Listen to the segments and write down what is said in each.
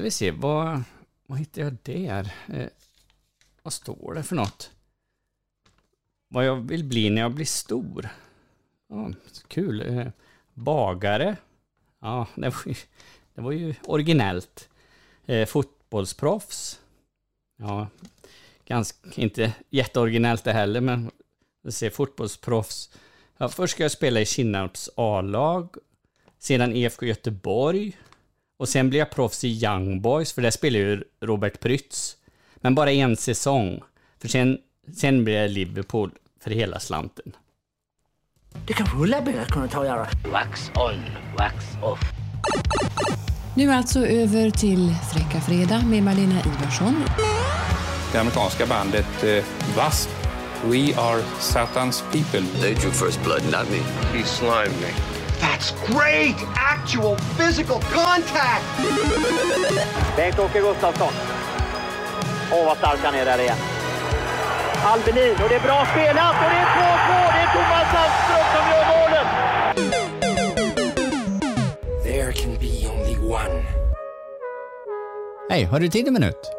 Ska vi se, vad, vad hittar jag där? Eh, vad står det för något? Vad jag vill bli när jag blir stor. Oh, kul. Eh, bagare. Ja, det var, ju, det var ju originellt. Eh, fotbollsproffs. Ja, ganska, inte jätteoriginellt det heller, men vi ser fotbollsproffs. Ja, först ska jag spela i Kinnarps A-lag, sedan IFK Göteborg och sen blir jag proffs i Young Boys, för där spelar ju Robert Prytz. Men bara en säsong, för sen, sen blir jag Liverpool för hela slanten. Det kanske Ulla-Britt kunde ta och göra. Wax on, wax off. Nu alltså över till Fräcka Fredag med Malena Ivarsson. Det amerikanska bandet eh, W.A.S.P. We are Satan's people. They drew first blood, not me. He slimed me. That's great! Actual physical contact! Bengt-Åke Gustafsson. Åh, vad stark han är där igen. Albelin, och det är bra spelat och det är 2-2! Det är Thomas Sandström som gör målet! There can be only one. Hej, har du tid en minut?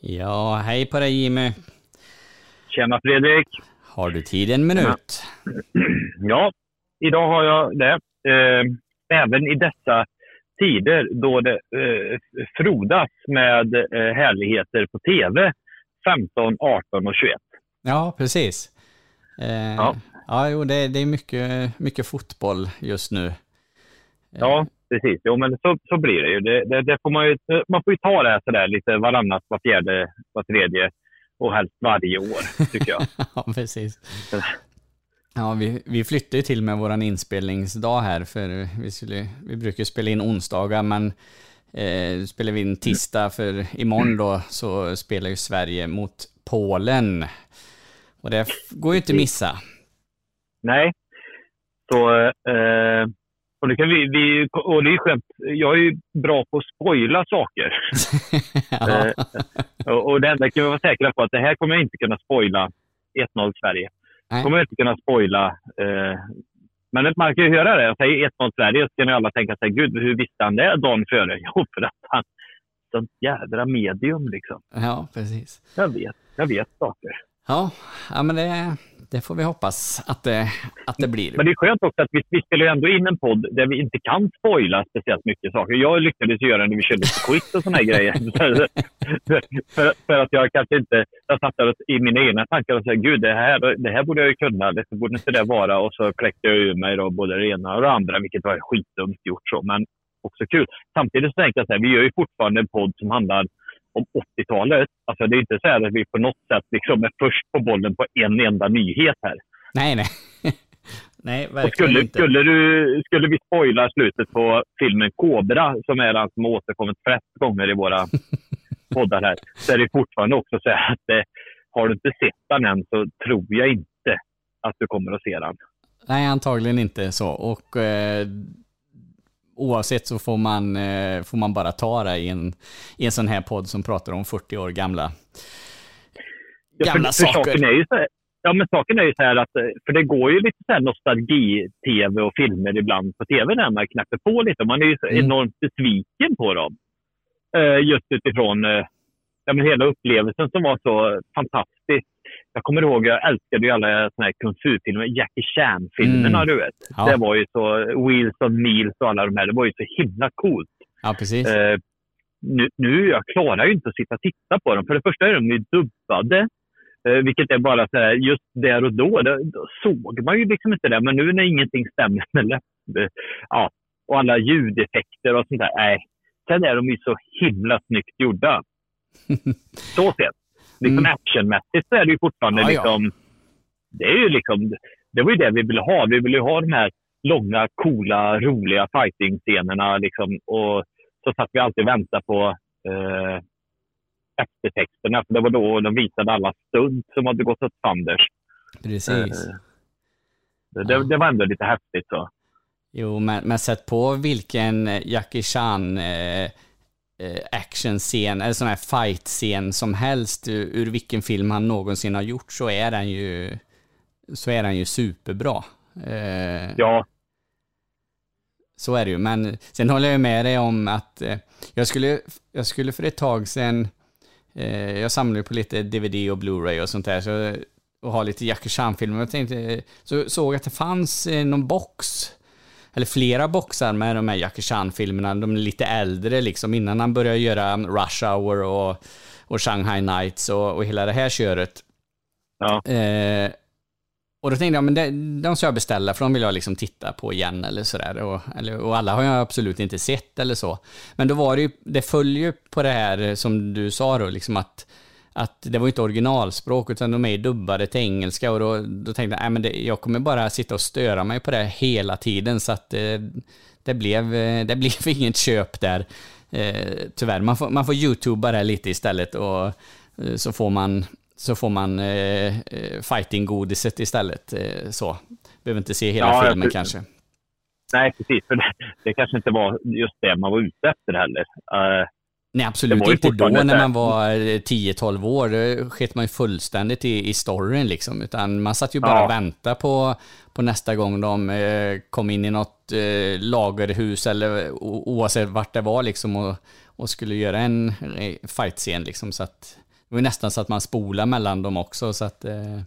Ja, hej på dig Jimmy. Tjena Fredrik! Har du tid en minut? Ja, idag har jag det. Eh, även i dessa tider då det eh, frodas med eh, härligheter på tv 15, 18 och 21. Ja, precis. Eh, ja. ja, jo, det, det är mycket, mycket fotboll just nu. Ja, precis. Jo, men så, så blir det ju. Det, det, det får man, ju man får ju ta det här sådär lite varannat, var fjärde, var tredje och helst varje år, tycker jag. ja, precis. Ja, vi, vi flyttade ju till med vår inspelningsdag här, för vi, skulle, vi brukar spela in onsdagar, men eh, spelar vi in tisdag, för imorgon då så spelar ju Sverige mot Polen. Och det går ju inte att missa. Nej, så eh, och det, kan vi, vi, och det är skönt. Jag är ju bra på att spoila saker. eh, och, och det enda kan vi vara säkra på att det här kommer jag inte kunna spoila 1-0 Sverige. Nej. kommer jag inte kunna spoila. Eh, men man kan ju höra det. Jag säger 1-0 Sverige så kan ju alla tänka sig, gud hur visste han det dagen före? Jo, för att han sånt jädra medium liksom. Ja, precis. Jag vet, jag vet saker. Ja, ja men det, det får vi hoppas att det, att det blir. Men det är skönt också att vi, vi spelar ändå in en podd där vi inte kan spoila speciellt mycket saker. Jag lyckades göra när vi körde lite quiz och såna här grejer. för, för, att jag kanske inte... Jag satt där i mina egna tankar och sa gud, det här, det här borde jag ju kunna. Det borde inte det vara. Och så kläckte jag ur mig då både det ena och det andra, vilket var skitdumt gjort. så. Men också kul. Samtidigt så tänkte jag så här, vi gör ju fortfarande en podd som handlar om 80-talet. Alltså det är inte så att vi på något sätt liksom är först på bollen på en enda nyhet här. Nej, nej. nej, verkligen och skulle, inte. Skulle, du, skulle vi spoila slutet på filmen Cobra, som är den som har återkommit flest gånger i våra poddar här, så är det fortfarande också så att eh, har du inte sett den än så tror jag inte att du kommer att se den. Nej, antagligen inte så. Och eh, oavsett så får man, eh, får man bara ta det i en, i en sån här podd som pratar om 40 år gamla, gamla ja, för, för saker. Saken så ja, men saken är ju så här att, eh, för det går ju lite så här nostalgi-tv och filmer ibland på tv när man knäpper på lite. Man är ju så mm. enormt besviken på dem. Uh, just utifrån ja, men hela upplevelsen som var så fantastisk. Jag kommer ihåg, jag älskade ju alla såna här kung fu-filmer. Jackie Chan-filmerna, mm. du vet. Ja. Det var ju så, Wheels on Meals och alla de här. Det var ju så himla coolt. Ja, precis. Uh, nu, nu, jag klarar ju inte att sitta och titta på dem. För det första är de ju dubbade. Uh, vilket är bara så här, just där och då, då, då, såg man ju liksom inte det. Men nu när ingenting stämmer med läpp, ja, och alla ljudeffekter och sånt där. Nej. Sen är de ju så himla snyggt gjorda. så sett. Liksom mm. actionmässigt så är det ju fortfarande ja, liksom... Ja. Det är ju liksom... Det var ju det vi ville ha. Vi ville ha de här långa, coola, roliga fighting-scenerna liksom. Och så satt vi alltid och väntade på eh, eftertexterna. För det var då de visade alla stunt som hade gått åt fanders. Precis. Eh, det, ja. det, var ändå lite häftigt så. Jo, men, men sätt på vilken Jackie Chan eh, actionscen, eller sån här fight-scen som helst ur, vilken film han någonsin har gjort så är den ju, så är den ju superbra. Eh, ja. Så är det ju. Men sen håller jag med dig om att eh, jag, skulle, jag skulle för ett tag sedan, eh, jag samlar ju på lite DVD och Blu-ray och sånt där, så, och har lite Jackie Chan-filmer. Jag tänkte, så såg jag att det fanns eh, någon box, eller flera boxar med de här Jackie Chan-filmerna, de är lite äldre liksom, innan han började göra Rush Hour och, och Shanghai Nights och, och hela det här köret. Ja. Eh, och då tänkte jag, men det, de ska jag beställa för de vill jag liksom titta på igen eller sådär. Och, eller, och alla har jag absolut inte sett eller så. Men då var det ju, det följer ju på det här som du sa då, liksom att, att det var inte originalspråk utan de är dubbade till engelska och då, då tänkte jag, det, jag kommer bara sitta och störa mig på det hela tiden så att det, det blev, det blev inget köp där. Eh, tyvärr, man får, man får youtuba det lite istället och eh, så får man så får man eh, fighting-godiset istället. Eh, så. Behöver inte se hela Ja, filmen jag- kanske. Nej, precis. För det, det kanske inte var just det man var ute efter heller. Eh, Nej, absolut inte då när man var eh, 10-12 år. Då sket man ju fullständigt i, i storyn liksom. Utan man satt ju bara Ja. och väntade på, på nästa gång de eh, kom in i något eh, lagerhus eller o, oavsett vart det var liksom och, och skulle göra en eh, fight-scen liksom. Så att det var nästan så att man spolar mellan dem också. Så att, eh,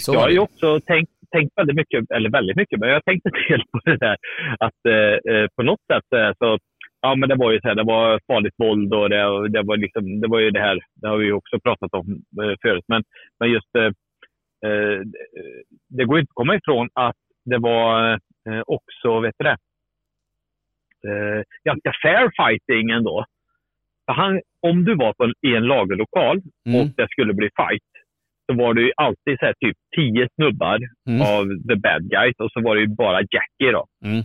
så jag har ju också tänkt, tänkt väldigt mycket, eller väldigt mycket, men jag har tänkt en del på det där att eh, eh, på något sätt eh, så Ja, men det var ju så här, det var farligt våld och det, det var liksom, det var ju det här, det har vi ju också pratat om eh, förut, men, men just eh, eh, det går inte att komma ifrån att det var eh, också, vet du det, eh, ganska fair fighting ändå. Han, om du var på en, i en lagerlokal Mm. och det skulle bli fight, så var det ju alltid så här, typ tio snubbar Mm. av the bad guys och så var det ju bara Jackie då. Mm.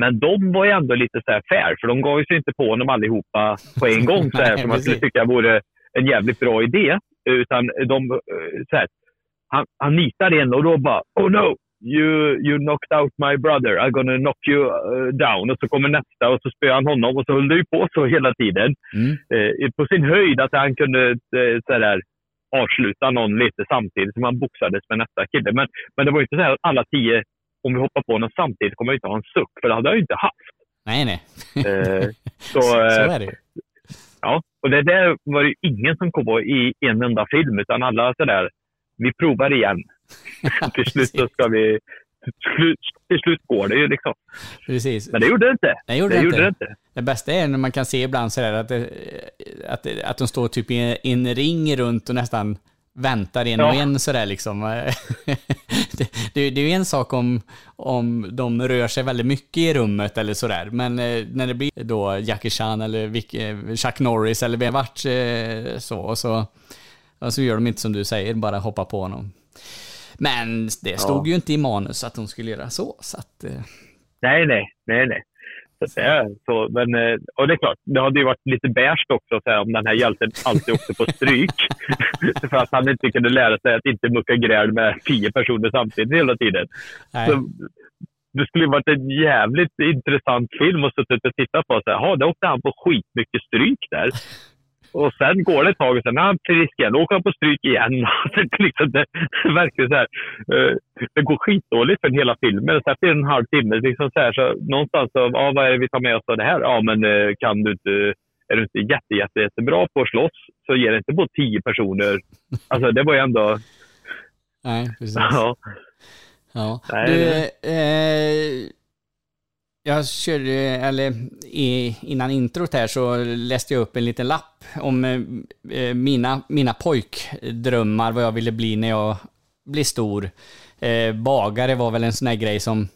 Men de var ju ändå lite så här fair, för de gav ju sig inte på dem allihopa på en gång så här, som man skulle tycka vore en jävligt bra idé. Utan de, eh, så här, han, han nitar en och då bara Oh no! You, you knocked out my brother. I'm gonna knock you eh, down. Och så kommer nästa och så spöar han honom och så höll det ju på så hela tiden. Mm. Eh, på sin höjd att han kunde eh, så där, avsluta någon lite samtidigt som han boxades med nästa kille. Men, men det var ju inte så här att alla tio, om vi hoppar på honom samtidigt, kommer jag inte ha en suck. För det hade jag ju inte haft. Nej, nej. Eh, så, Så eh, är det ju. ja. Och det där var det ju ingen som kom på i en enda film, utan alla sådär, vi provar igen. till slut så ska vi, till slut, till slut går det ju liksom. Precis. Men det gjorde det inte. Det gjorde det det gjorde inte. det inte. Det bästa är när man kan se ibland sådär att, det, att, att de står typ i en ring runt och nästan väntar en och Ja. en sådär liksom. det, det, det är ju en sak om, om de rör sig väldigt mycket i rummet eller sådär, men eh, när det blir då Jackie Chan eller vilk- eh, Chuck Norris eller vem vart eh, så, och så, och så gör de inte som du säger, bara hoppa på honom. Men det stod ju inte i manus att de skulle göra så, så att... Nej, nej, nej, nej. Så är så, men, eh, och det är klart, det hade ju varit lite beige också så här, om den här hjälten alltid åkte på stryk. för att han inte kunde lära sig att inte mucka gräl med tio personer samtidigt hela tiden. Så, det skulle varit en jävligt intressant film att suttit och titta på. Så här, "Jaha, då åkte han på skitmycket stryk där. Och sen går det ett tag och sen är han frisk igen. Då åker han på stryk igen. det, liksom, det, verkar så här. eh, det går skitdåligt för hela filmen. Så efter en halv timme, liksom så här, så någonstans så, ja, vad är det vi tar med oss av det här? Ja, men eh, kan du inte, är du inte jätte, jätte, jättebra på att slåss så ger det inte på tio personer. Alltså det var ju ändå, Nej, precis. ja. Ja. Du, nej. eh, jag körde, eller innan introt här så läste jag upp en liten lapp om eh, eh, mina, mina pojkdrömmar, vad jag ville bli när jag blev stor. Eh, bagare var väl en sån här grej som,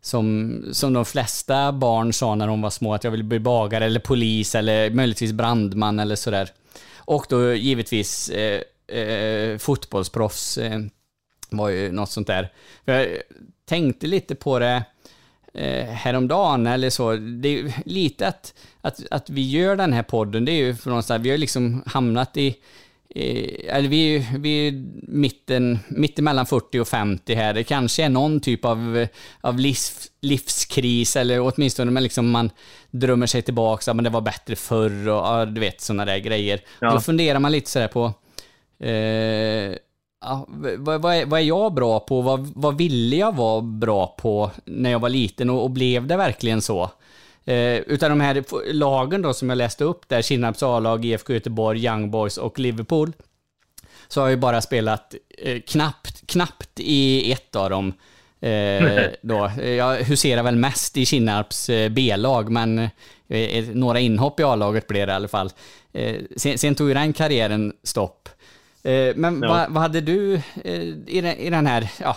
som, som de flesta barn sa när de var små, att jag ville bli bagare eller polis eller möjligtvis brandman eller sådär. Och då givetvis eh, eh, fotbollsproffs. Eh, var ju något sånt där. För jag tänkte lite på det eh, häromdagen eller så. Det är lite att, att, att vi gör den här podden, det är ju för någonstans, vi har liksom hamnat i eh, eller vi, vi är mitten, mittemellan 40 och 50 här. Det kanske är någon typ av, av livs, livskris eller åtminstone men liksom man drömmer sig tillbaka, men det var bättre förr och ja, du vet sådana där grejer. Ja. Då funderar man lite sådär på eh, Ja, vad, vad, är, vad är jag bra på? Vad, vad ville jag vara bra på när jag var liten och, och blev det verkligen så? Eh, utan de här lagen då som jag läste upp där, Kinnarps A-lag, IFK Göteborg, Young Boys och Liverpool, så har jag ju bara spelat eh, knappt, knappt i ett av dem. Eh, då. Jag huserar väl mest i Kinnarps eh, B-lag, men eh, några inhopp i A-laget blev det i alla fall. Eh, sen, sen tog ju den karriären stopp. Eh, men Ja. vad, vad hade du eh, i, den, i den här, ja,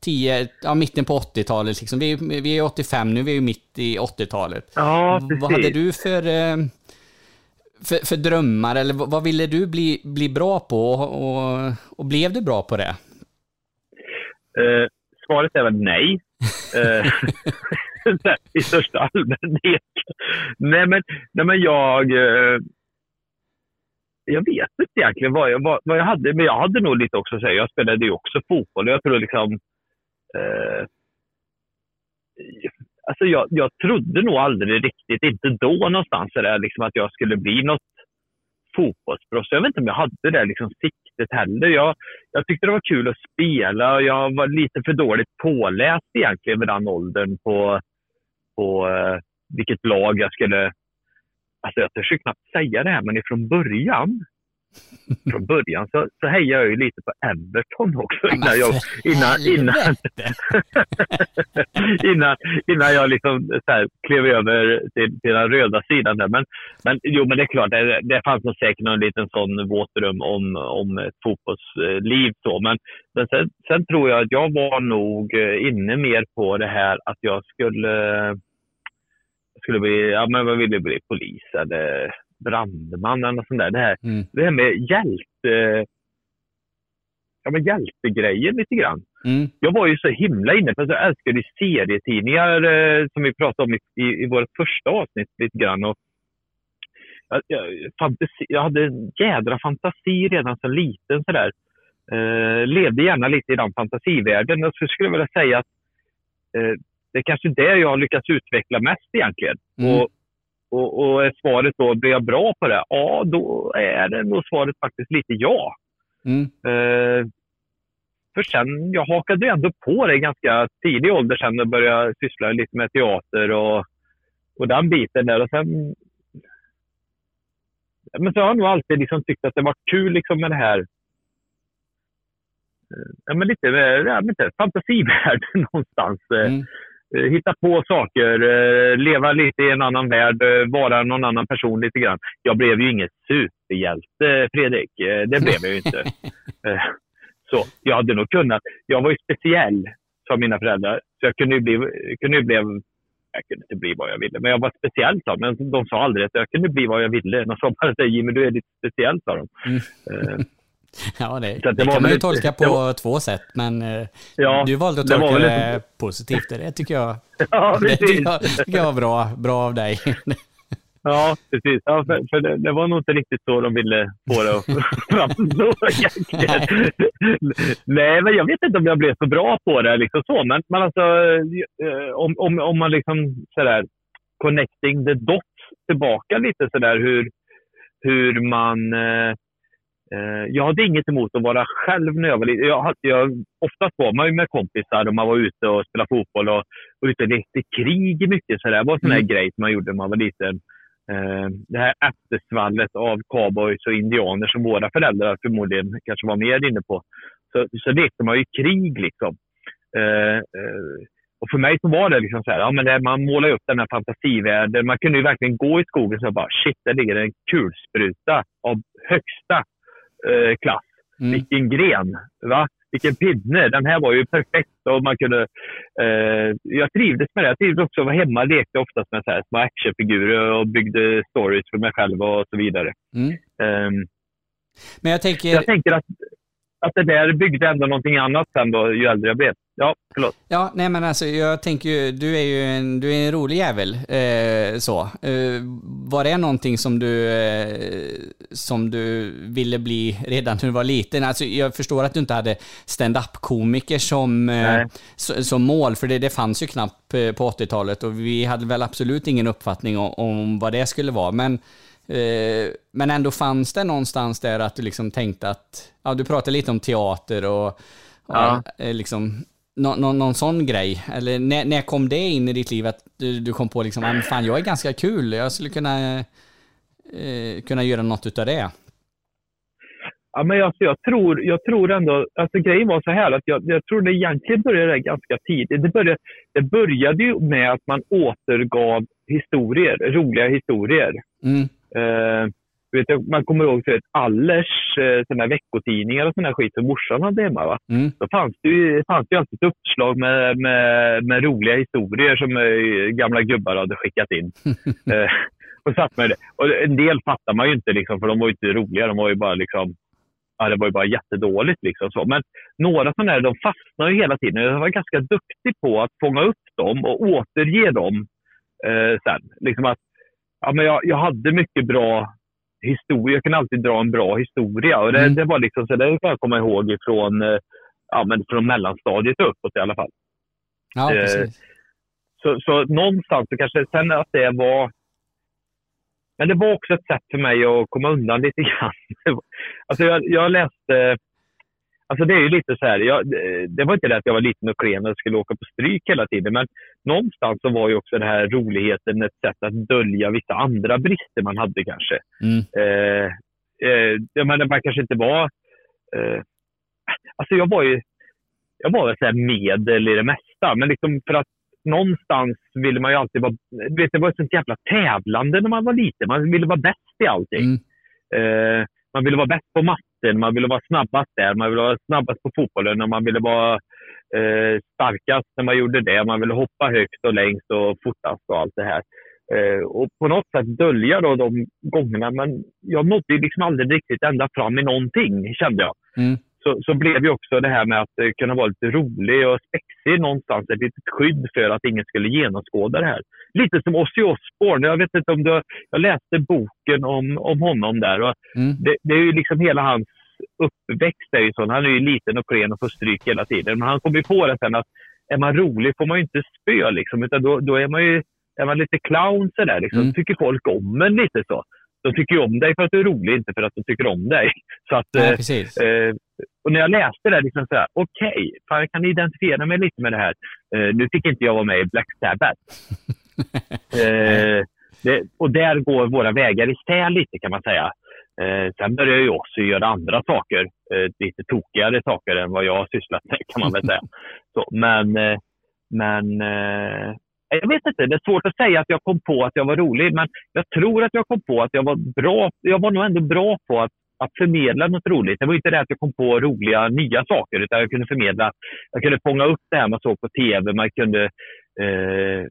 10, ja, mitten på 80-talet liksom. Vi, vi är 85 nu, vi är mitt i 80-talet. Ja, Vad hade precis. du för, eh, för, för drömmar, eller vad, ville du bli, bli bra på och, och, blev du bra på det? Eh, svaret är väl nej. Eh, I största allmänhet. Nej, men, nej, men jag... Jag vet inte egentligen vad jag, vad, vad jag hade, men jag hade nog lite också säga. Jag spelade ju också fotboll och jag tror liksom... Eh, alltså jag, jag trodde nog aldrig riktigt, inte då någonstans, så där, liksom att jag skulle bli något fotbollsproffs. Jag vet inte om jag hade det liksom siktet heller. Jag, jag tyckte det var kul att spela. Jag var lite för dåligt påläst egentligen vid den åldern på, på eh, vilket lag jag skulle... Alltså jag törs ju knappt säga det här, men ifrån början från början så, så hejade jag ju lite på Everton också innan jag, innan, innan, innan, innan jag liksom så här, klev över till, till den röda sidan. Där. Men, men, jo, men det är klart, det, det fanns nog säkert någon liten sån våt dröm om, om ett fotbollsliv. Så. Men, men sen, sen tror jag att jag var nog eh, inne mer på det här att jag skulle, skulle bli, ja men vad ville jag bli? Polis eller brandman eller något sånt där. Det här, Mm. det här med hjälte, ja, men hjältegrejen lite grann. Mm. Jag var ju så himla inne på, jag älskade serietidningar eh, som vi pratade om i, i, i vårt första avsnitt lite grann. Och jag, jag, fantasi, jag hade en jädra fantasi redan som liten sådär. Eh, levde gärna lite i den fantasivärlden. Och så skulle jag vilja säga att eh, det är kanske det jag har lyckats utveckla mest egentligen. Mm. Och, och, och är svaret då, blir jag bra på det? Ja, då är det nog svaret faktiskt lite ja. Mm. Eh, för sen, jag hakade ändå på det ganska tidig ålder sen och började syssla lite med teater och, och den biten där. Och sen, men så har jag nog alltid liksom tyckt att det var kul liksom med det här eh, ja, men lite, ja, men lite fantasivärlden någonstans. Eh, Mm. Eh, hitta på saker, eh, leva lite i en annan värld, eh, vara någon annan person lite grann. Jag blev ju ingen superhjälte, Fredrik. Det blev jag ju inte. Så jag hade nog kunnat. Jag var ju speciell, sa mina föräldrar. Så jag kunde ju bli, kunde ju bli jag kunde inte bli vad jag ville, men jag var speciell sa. Men de sa aldrig att jag kunde bli vad jag ville. De sa bara att Jimmy, du är lite speciell, sa de. Mm. Eh, Ja, det, det, det kan man ju tolka på det var- två sätt, men eh, Ja, du valde att det var tolka det ett- positivt. Det tycker jag, Ja, det tycker jag, tycker jag var bra, bra av dig. Ja, precis. Ja, för, för det, det var nog inte riktigt så de ville få det att framstå egentligen. Nej, men jag vet inte om jag blev så bra på det. Liksom så. Men, men alltså, eh, om, om, om man liksom sådär, connecting the dots tillbaka lite sådär hur, hur man... Eh, jag hade inget emot att vara själv när jag var liten. Jag, jag, oftast var man ju med kompisar och man var ute och spelade fotboll och, och ute och lekte krig mycket. Så det var en sån här Mm. grej som man gjorde när man var liten. Eh, det här eftersvallet av cowboys och indianer som våra föräldrar förmodligen kanske var mer inne på. Så, så lekte man ju krig liksom. Eh, och för mig så var det liksom så här, ja, men det, man målar upp den här fantasivärlden. Man kunde ju verkligen gå i skogen och bara shit, där ligger en kulspruta av högsta eh, klass. Mm. Vilken gren! Va? Vilken pinne! Den här var ju perfekt. Och man kunde, eh, jag trivdes med det. Jag trivdes också att vara hemma. Lekte oftast med så här små actionfigurer och byggde stories för mig själv och så vidare. Mm. Ehm, Men jag tänker, jag tänker att, att det där byggde ändå någonting annat sen då, ju äldre jag blev. Ja, förlåt. Ja, nej men alltså jag tänker ju, du är ju en, du är en rolig jävel. Eh, så. Eh, var det någonting som du, eh, som du ville bli redan när du var liten? Alltså jag förstår att du inte hade stand-up-komiker som, eh, Nej. som, mål, för det, det fanns ju knappt eh, på 80-talet och vi hade väl absolut ingen uppfattning om, om vad det skulle vara. Men men ändå fanns det någonstans där att du liksom tänkte att, ja du pratade lite om teater och, och Ja. eh, liksom nå, nå, någon sån grej. Eller när, när kom det in i ditt liv att du, du kom på liksom, "Ah, men fan jag är ganska kul, jag skulle kunna, eh, kunna göra något utav det. Ja, men alltså, jag, tror, jag tror ändå, alltså grejen var så här att jag, jag tror det egentligen började ganska tidigt. Det började, det började ju med att man återgav historier, roliga historier. Mm. Eh, vet man kommer ihåg så att Allers eh, såna veckotidningar och sån här skit som morsan hade hemma. Va? Mm. Då fanns det ju, fanns det ju alltid uppslag med, med, med roliga historier som eh, gamla gubbar hade skickat in. eh, och satt med det. Och en del fattar man ju inte, liksom, för de var inte roliga. De var ju bara liksom, ja, det var ju bara jättedåligt. Liksom, så. Men några sådana här, de fastnar ju hela tiden. Jag var ganska duktig på att fånga upp dem och återge dem eh, sen. Liksom att, ja, men jag, jag hade mycket bra historia. Jag kunde alltid dra en bra historia. Och det, Mm. det var liksom, så det kan jag komma ihåg ifrån, eh, ja, men från mellanstadiet uppåt i alla fall. Ja, Eh. Så, så någonstans så kanske sen att det var... Men det var också ett sätt för mig att komma undan lite grann. Alltså jag, jag läste... Alltså det är ju lite så här, jag, det var inte det att jag var liten och klen och skulle åka på stryk hela tiden, men någonstans så var ju också den här roligheten ett sätt att dölja vissa andra brister man hade kanske. Mm. Eh, eh, jag menar, man kanske inte var... Eh, alltså jag var ju... Jag var väl så medel i det mesta, men liksom för att någonstans ville man ju alltid vara... Vet, det var ett sånt jävla tävlande när man var liten. Man ville vara bäst i allting. Mm. Eh, man ville vara bäst på matten, man ville vara snabbast där, man ville vara snabbast på fotbollen och man ville vara eh, starkast när man gjorde det. Man ville hoppa högst och längst och fortast och allt det här. Eh, och på något sätt dölja då de gångerna. Men jag nådde ju liksom aldrig riktigt ända fram i någonting, kände jag. Mm. Så, så blev ju också det här med att eh, kunna vara lite rolig och spexig någonstans ett litet skydd för att ingen skulle genomskåda det här. Lite som Ozzy Osbourne. Jag vet inte om du... Jag läste boken om, om honom där. Och Mm. det, det är ju liksom hela hans uppväxt är ju sån. Han är ju liten och klen och får stryk hela tiden. Men han kom ju på det sen att är man rolig får man ju inte spö liksom. Utan då, då är man ju är man lite clown sådär liksom. Mm. Tycker folk om en lite så. De tycker ju om dig för att du är rolig, inte för att de tycker om dig. Så att, Ja, eh. Eh, och när jag läste det, liksom så här, okej, fan, jag kan identifiera mig lite med det här. Eh, nu fick inte jag vara med i Black Sabbath. eh, det, och där går våra vägar isär lite kan man säga. Eh, sen börjar ju också göra andra saker, eh, lite tokigare saker än vad jag har sysslat med kan man väl säga. Så, men eh, men eh, jag vet inte, det är svårt att säga att jag kom på att jag var rolig, men jag tror att jag kom på att jag var bra. Jag var nog ändå bra på att, att förmedla något roligt. Det var inte det att jag kom på roliga nya saker, utan jag kunde förmedla. Jag kunde fånga upp det här man såg på tv. Man kunde, eh,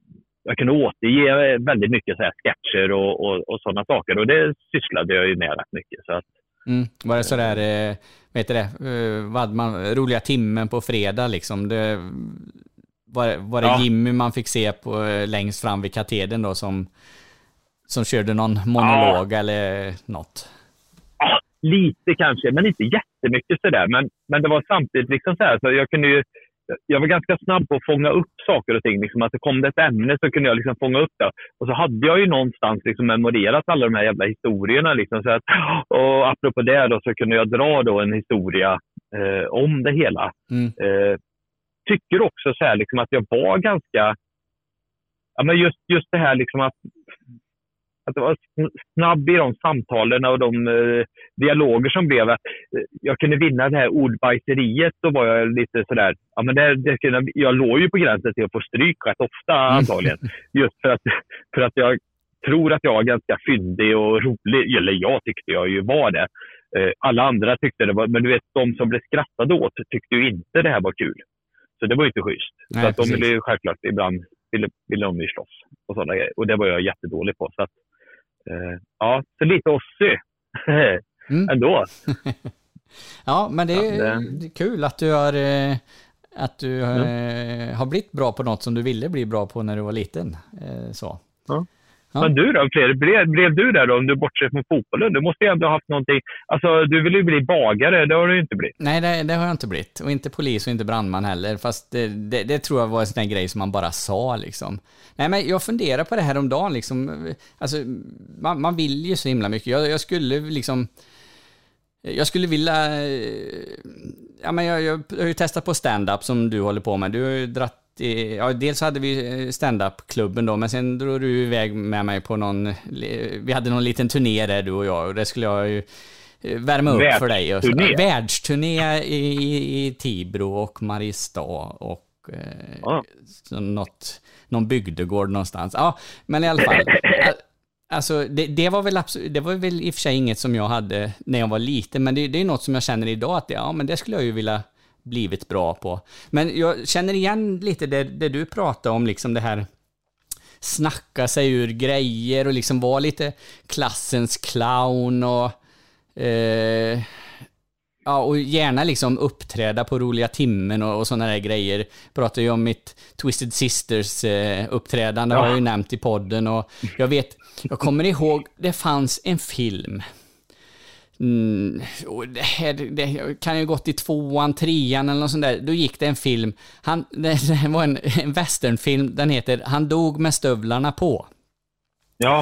jag kunde återge väldigt mycket så här sketcher och, och, och sådana saker. Och det sysslade jag ju med rätt mycket. Så att, Mm. Var det sådär, eh, vad heter det, eh, vad man, roliga timmen på fredag liksom? Det, var, var det Ja. Jimmy man fick se på eh, längst fram vid katedern då som, som körde någon monolog eller något? Ja, lite kanske, men inte jättemycket sådär. Men, men det var samtidigt liksom så här, så jag kunde ju, jag var ganska snabb på att fånga upp saker och ting. Liksom att det kom det ett ämne så kunde jag liksom fånga upp det. Och så hade jag ju någonstans liksom memorerat alla de här jävla historierna. Liksom, så att, och apropå det då, så kunde jag dra då en historia eh, om det hela. Mm. Eh, tycker också så här, liksom, att jag var ganska... Ja, men just, just det här liksom att, att jag var sn- snabb i de samtalen och de eh, dialoger som blev. Att, eh, jag kunde vinna det här ordbajseriet. Då var jag lite sådär... Ja, men det, det kunde, jag låg ju på gränsen till att få stryk rätt ofta antagligen. Just för att, för att jag tror att jag var ganska fyndig och rolig. Eller jag tyckte jag ju var det. Eh, Alla andra tyckte det var... Men du vet, de som blev skrattade åt tyckte ju inte det här var kul. Så det var ju inte schysst. Nej, så att de ville ju självklart ibland ville, ville de ju slåss och sådana grejer. Och det var jag jättedålig på. Så att, eh, ja, så lite Ozzy. Mm. Ändå. Ja, men det är, Ja, det- det kul att du har, eh, att du eh, har blivit bra på något som du ville bli bra på när du var liten. Eh, Så. Ja. Ja. Men du då, Fredrik? Blev, blev du där då, om du bortser från fotbollen? Du måste ju ändå ha haft någonting... Alltså, du vill ju bli bagare, det har du ju inte blivit. Nej, det, det har jag inte blivit. Och inte polis och inte brandman heller. Fast det, det, det tror jag var en sån där grej som man bara sa liksom. Nej, men jag funderar på det här om dagen liksom. Alltså, man, man vill ju så himla mycket. Jag, jag skulle liksom... Jag skulle vilja... eh, Ja, men jag, jag har ju testat på stand-up som du håller på med. Du har ju dratt ja, dels hade vi eh, stand-up-klubben då, men sen drog du iväg med mig på någon... Vi hade någon liten turné där, du och jag, och det skulle jag ju eh, värma upp för dig. Och så- Världsturné? I, i, Tibro och Mariestad och eh, Ja. något, någon bygdegård någonstans. Ja, men i alla fall. Alltså, det, det, var väl absolut, det var väl i och för sig inget som jag hade när jag var liten, men det, det är något som jag känner idag att det, ja, men det skulle jag ju vilja blivit bra på. Men jag känner igen lite det, det du pratade om, liksom det här snacka sig ur grejer och liksom vara lite klassens clown och eh, Ja, och gärna liksom uppträda på roliga timmen och, och sådana där grejer. Pratar ju om mitt Twisted Sisters eh, uppträdande, har jag ju nämnt i podden. Och jag vet, jag kommer ihåg, det fanns en film. Mm, det, här, det kan ju gått i tvåan, trean eller något sånt där. Då gick det en film. Han, det, det var en, en westernfilm, den heter Han dog med stövlarna på. Ja.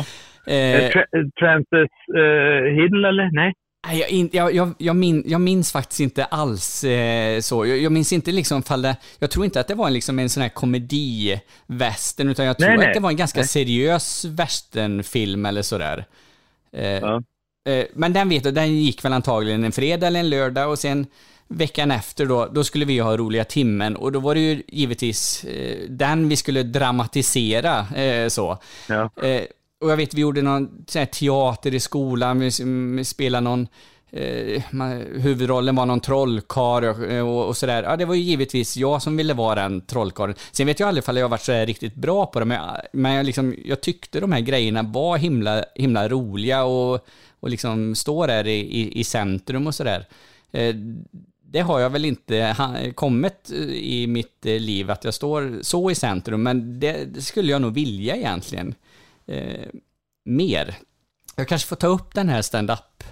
Eh, Eh, Tra- Francis eh, Hill, eller? Nej? Nej, Jag, in, jag, jag, jag, min, jag minns faktiskt inte alls eh, så. Jag, jag minns inte liksom fall det, Jag tror inte att det var en, liksom en sån här komedi-västern, utan jag tror Nej, nej. att det var en ganska Nej. seriös westernfilm eller sådär. Eh, Ja. Eh, men den vet jag, den gick väl antagligen en fredag eller en lördag och sen veckan efter då, då skulle vi ha roliga timmen och då var det ju givetvis eh, den vi skulle dramatisera eh, så. Ja. Och jag vet, vi gjorde någon sån teater i skolan, vi, spelade någon, huvudrollen var någon trollkarl och, och, sådär. Ja, det var ju givetvis jag som ville vara den trollkarlen. Sen vet jag aldrig ifall jag varit så riktigt bra på det, men, men jag, liksom, jag tyckte de här grejerna var himla, himla roliga och, och liksom stå där i, i, i centrum och sådär. Eh, det har jag väl inte kommit eh, i mitt eh, liv, att jag står så i centrum, men det, skulle jag nog vilja egentligen. Mer. Jag kanske får ta upp den här stand-up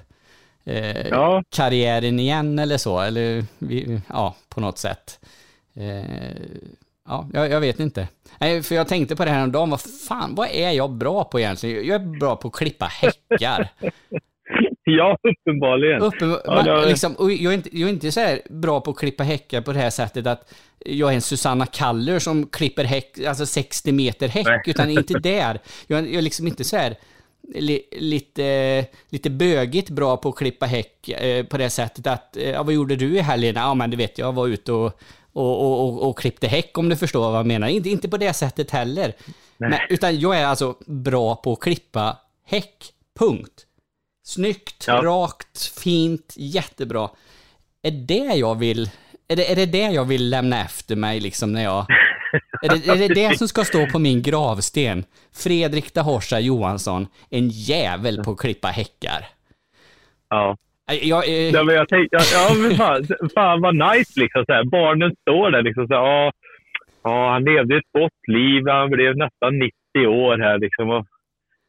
eh, Ja. karriären igen eller så, eller ja, på något sätt. Eh, ja, jag, jag vet inte. Nej, för jag tänkte på det här om dagen, vad fan, vad är jag bra på egentligen? Jag är bra på att klippa häckar. Ja, uppenbarligen. Uppen, Ja, man, liksom, jag, är inte, jag är inte så bra på att klippa häckar på det här sättet att jag är en Susanna Kaller som klipper häck, alltså 60 meter häck, Nej. utan inte där. Jag, jag är liksom inte så här li, lite, lite bögigt bra på att klippa häck eh, på det sättet att, eh, ja, vad gjorde du i helgen? Ja, men du vet, jag var ute och, och, och, och, och klippte häck om du förstår vad jag menar. Inte, inte på det sättet heller. Men, utan jag är alltså bra på att klippa häck, punkt. Snyggt, Ja. rakt, fint, jättebra. Är det jag vill, är det, är det det jag vill lämna efter mig liksom när jag... Är det, är det det som ska stå på min gravsten? Fredrik Dahorsa Johansson, en jävel på att klippa häckar. Ja. Jag, eh, Ja, men jag tänkte, ja, ja men fan, fan vad nice liksom. Så här. Barnen står där liksom. Så här, ja, ja, han levde ett gott liv. Han blev nästan 90 år här liksom. Och,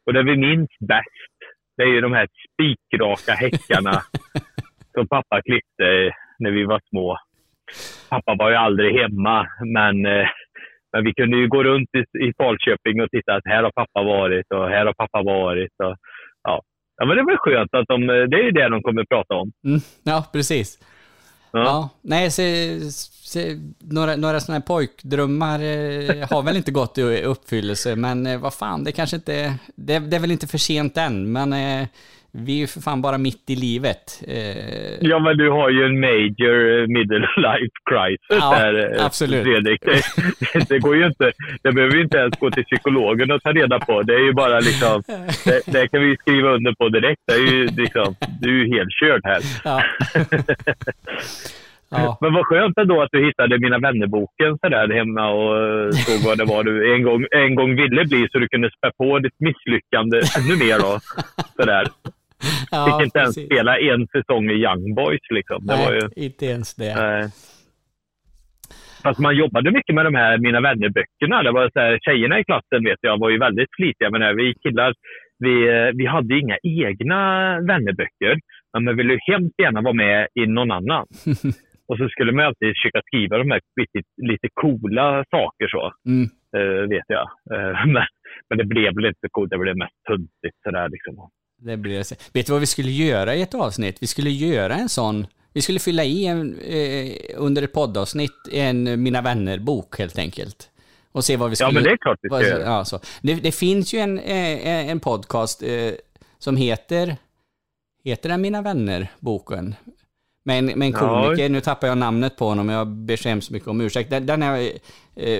och det vi minns bäst, det är ju de här spikraka häckarna som pappa klippte när vi var små. Pappa var ju aldrig hemma, men, eh, men vi kunde ju gå runt i, i Falköping och titta att här har pappa varit och här har pappa varit. Och, ja. men det var skönt att de, det är ju det de kommer att prata om. mm, ja, precis. Ja. Ja, nej, se, se, några, några sådana här pojkdrömmar eh, har väl inte gått i uppfyllelse, men eh, vad fan, det kanske inte, det, det är väl inte för sent än, men eh, vi är ju för fan bara mitt i livet. Eh, Ja, men du har ju en major eh, middle life crisis Ja, där, eh, absolut. Fredrik. Det, det går ju inte. Det behöver vi inte ens gå till psykologen och ta reda på. Det är ju bara liksom, det, det kan vi skriva under på direkt. Det är ju liksom, du är ju helt körd här. ja. ja. Men vad skönt ändå att du hittade Mina vännerboken så där hemma och eh, såg vad det var du en gång, en gång ville bli så du kunde spä på ditt misslyckande ännu mer. Då, så där. ja Fick inte ens precis. spela en säsong i Young Boys liksom. Det Nej, var ju... inte ens det. eh, Fast man jobbade mycket med de här Mina vänner-böckerna. Det var så här, tjejerna i klassen vet jag var ju väldigt flitiga med det. Vi killar, vi, eh, vi hade inga egna vännerböcker. Men man ville hemskt gärna vara med i någon annan. Och så skulle man alltid försöka skriva de här lite, lite coola saker så. Mm. eh, vet jag. Eh, men, men det blev väl inte coolt. Det blev mest tuntigt sådär liksom. Det blir det. Vet du vad vi skulle göra i ett avsnitt? Vi skulle göra en sån, vi skulle fylla i en, eh, under ett poddavsnitt en Mina vänner-bok helt enkelt. Och se vad vi Ja, skulle... men det är klart vi ska göra. ja, så. Det, det finns ju en, eh, en podcast eh, som heter, heter den Mina vänner-boken? Men, men Ja. komiker, nu tappar jag namnet på honom, jag ber så hemskt mycket om ursäkt. Den, den är, eh,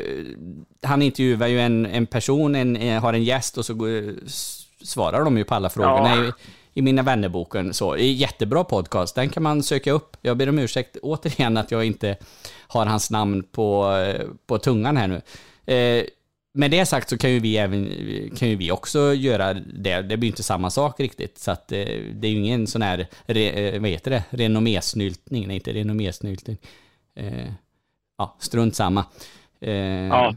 han intervjuar ju en, en person, en, eh, har en gäst och så går, svarar de ju på alla frågorna Ja. i, i Mina vännerboken. Så, jättebra podcast, den kan man söka upp. Jag ber om ursäkt återigen att jag inte har hans namn på, eh, på tungan här nu. Eh, med det sagt så kan ju vi även, kan ju vi också göra det. Det blir inte samma sak riktigt. Så att eh, det är ju ingen sån här, re, eh, vad heter det, renommésnyltning, nej inte renommésnyltning. Eh, ja, strunt samma. Eh, Ja.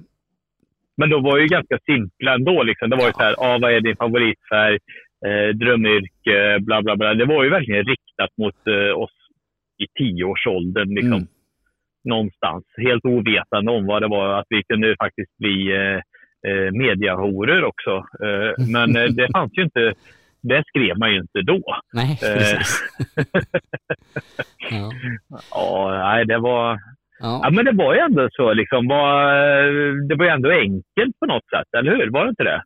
Men de var ju ganska simpla ändå. Liksom. Det var ju så här, ah, vad är din favoritfärg? Eh, drömyrke, bla bla bla. Det var ju verkligen riktat mot eh, oss i tioårsåldern. Liksom. Mm. Någonstans. Helt ovetande om vad det var. Att vi kunde faktiskt bli eh, eh, mediahoror också. Eh, men eh, det fanns ju inte. Det skrev man ju inte då. Nej, Eh. precis. ja. Ja, nej, det var... Ja. Ja, men det var ju ändå så. Liksom, var, det var ju ändå enkelt på något sätt, eller hur? Var det inte det?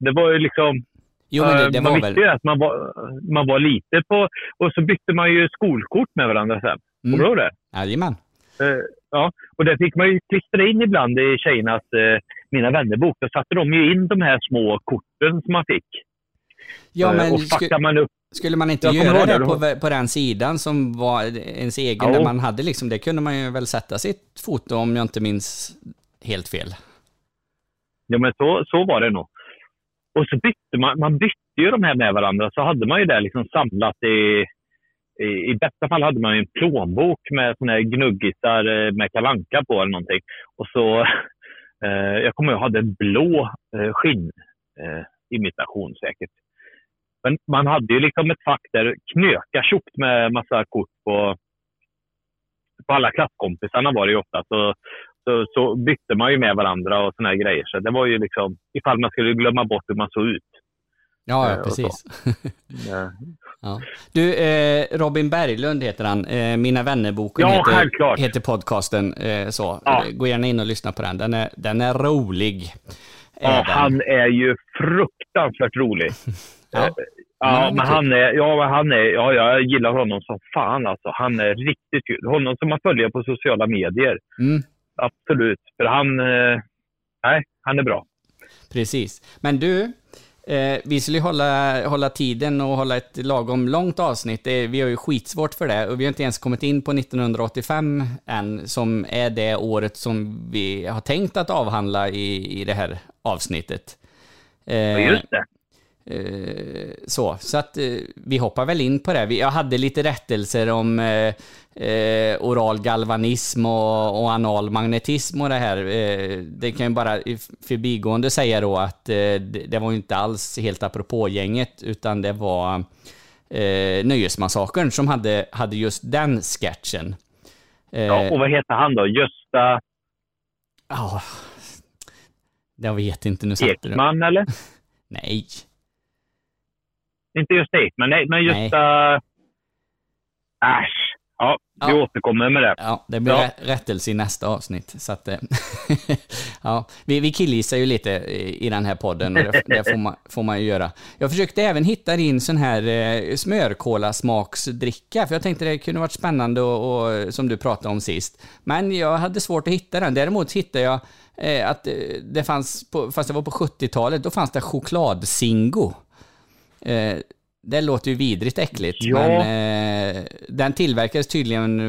Det var ju liksom... Jo, men det, det eh, var man visste ju att man var, man var lite på... Och så bytte man ju skolkort med varandra sen. Kommer du ihåg det? Jajamän. Eh, ja, och det fick man ju klistra in ibland i tjejernas eh, Mina vännerbok. Då satte de ju in de här små korten som man fick. Ja, men och sku, packar man upp... skulle man inte göra det det, på, på den sidan som var ens egen, där man hade liksom, det kunde man ju väl sätta sitt foto om jag inte minns helt fel. Ja, men så, så var det nog. Och så bytte man, man bytte ju de här med varandra. Så hade man ju det liksom samlat i... I, I bästa fall hade man ju en plånbok med såna här gnuggisar eh, med kalanka på eller någonting. Och så... Eh, jag kommer ihåg, jag hade en blå eh, skinn eh, säkert. Men man hade ju liksom ett fack där knöka tjockt med massa kort på, på alla klasskompisarna var det ju ofta. Så, så, så bytte man ju med varandra och såna här grejer. Så det var ju liksom ifall man skulle glömma bort hur man såg ut. Ja, Eh, ja och precis. Eh, ja. Du, eh, Robin Berglund heter han. Eh, Mina vännerboken Ja, heter, självklart. heter podcasten. Eh, så. Ja. Eh, Gå gärna in och lyssna på den. Den är, den är rolig. Ja, han är ju fruktansvärt rolig. Ja. Eh, Ja, men han är, ja, han är, ja, jag gillar honom som fan alltså. Han är riktigt kul. Honom som man följer på sociala medier. Mm. Absolut. För han, eh, nej, han är bra. Precis. Men du, eh, vi skulle hålla, hålla tiden och hålla ett lagom långt avsnitt. Det, vi har ju skitsvårt för det och vi har inte ens kommit in på 1985 än, som är det året som vi har tänkt att avhandla i, i det här avsnittet. Ja, Eh, just det. Eh, så, så att eh, vi hoppar väl in på det. Jag hade lite rättelser om eh, oral galvanism och, och anal magnetism och det här. Det kan jag bara i förbigående säga då att det, var ju inte alls helt apropå gänget utan det var eh, Nöjesmassakern som hade, hade just den sketchen. Ja, och vad heter han då? Gösta ja, jag vet inte, nu satte. Ekman, eller? Nej. Inte Gösta Ekman, nej, men Gösta... Äsch. Ja, vi Ja. återkommer med det. Ja, det blir Ja. rä- rättelse i nästa avsnitt. Så att, eh, ja, vi, vi killgissar ju lite i, i den här podden och det, det får, man, får man ju göra. Jag försökte även hitta in sån här eh, smörkolasmaksdricka, för jag tänkte det kunde varit spännande och, och, som du pratade om sist. Men jag hade svårt att hitta den. Däremot hittade jag eh, att eh, det fanns, på, fast det var på 70-talet, då fanns det chokladsingo. Eh, det låter ju vidrigt äckligt, Ja. men eh, den tillverkades tydligen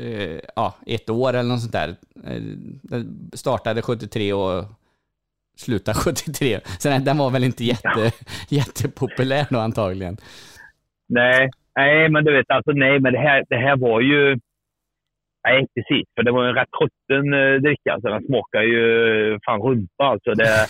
eh, ja, ett år eller något sånt där. Eh, Den startade 73 och slutade 73. Så den, den var väl inte jätte, jättepopulär då antagligen. Nej, nej, men du vet, alltså nej, men det här, det här var ju... Nej, precis. För det var en rätt rutten eh, dricka. Alltså, den smakar ju fan rumpa. Alltså, det,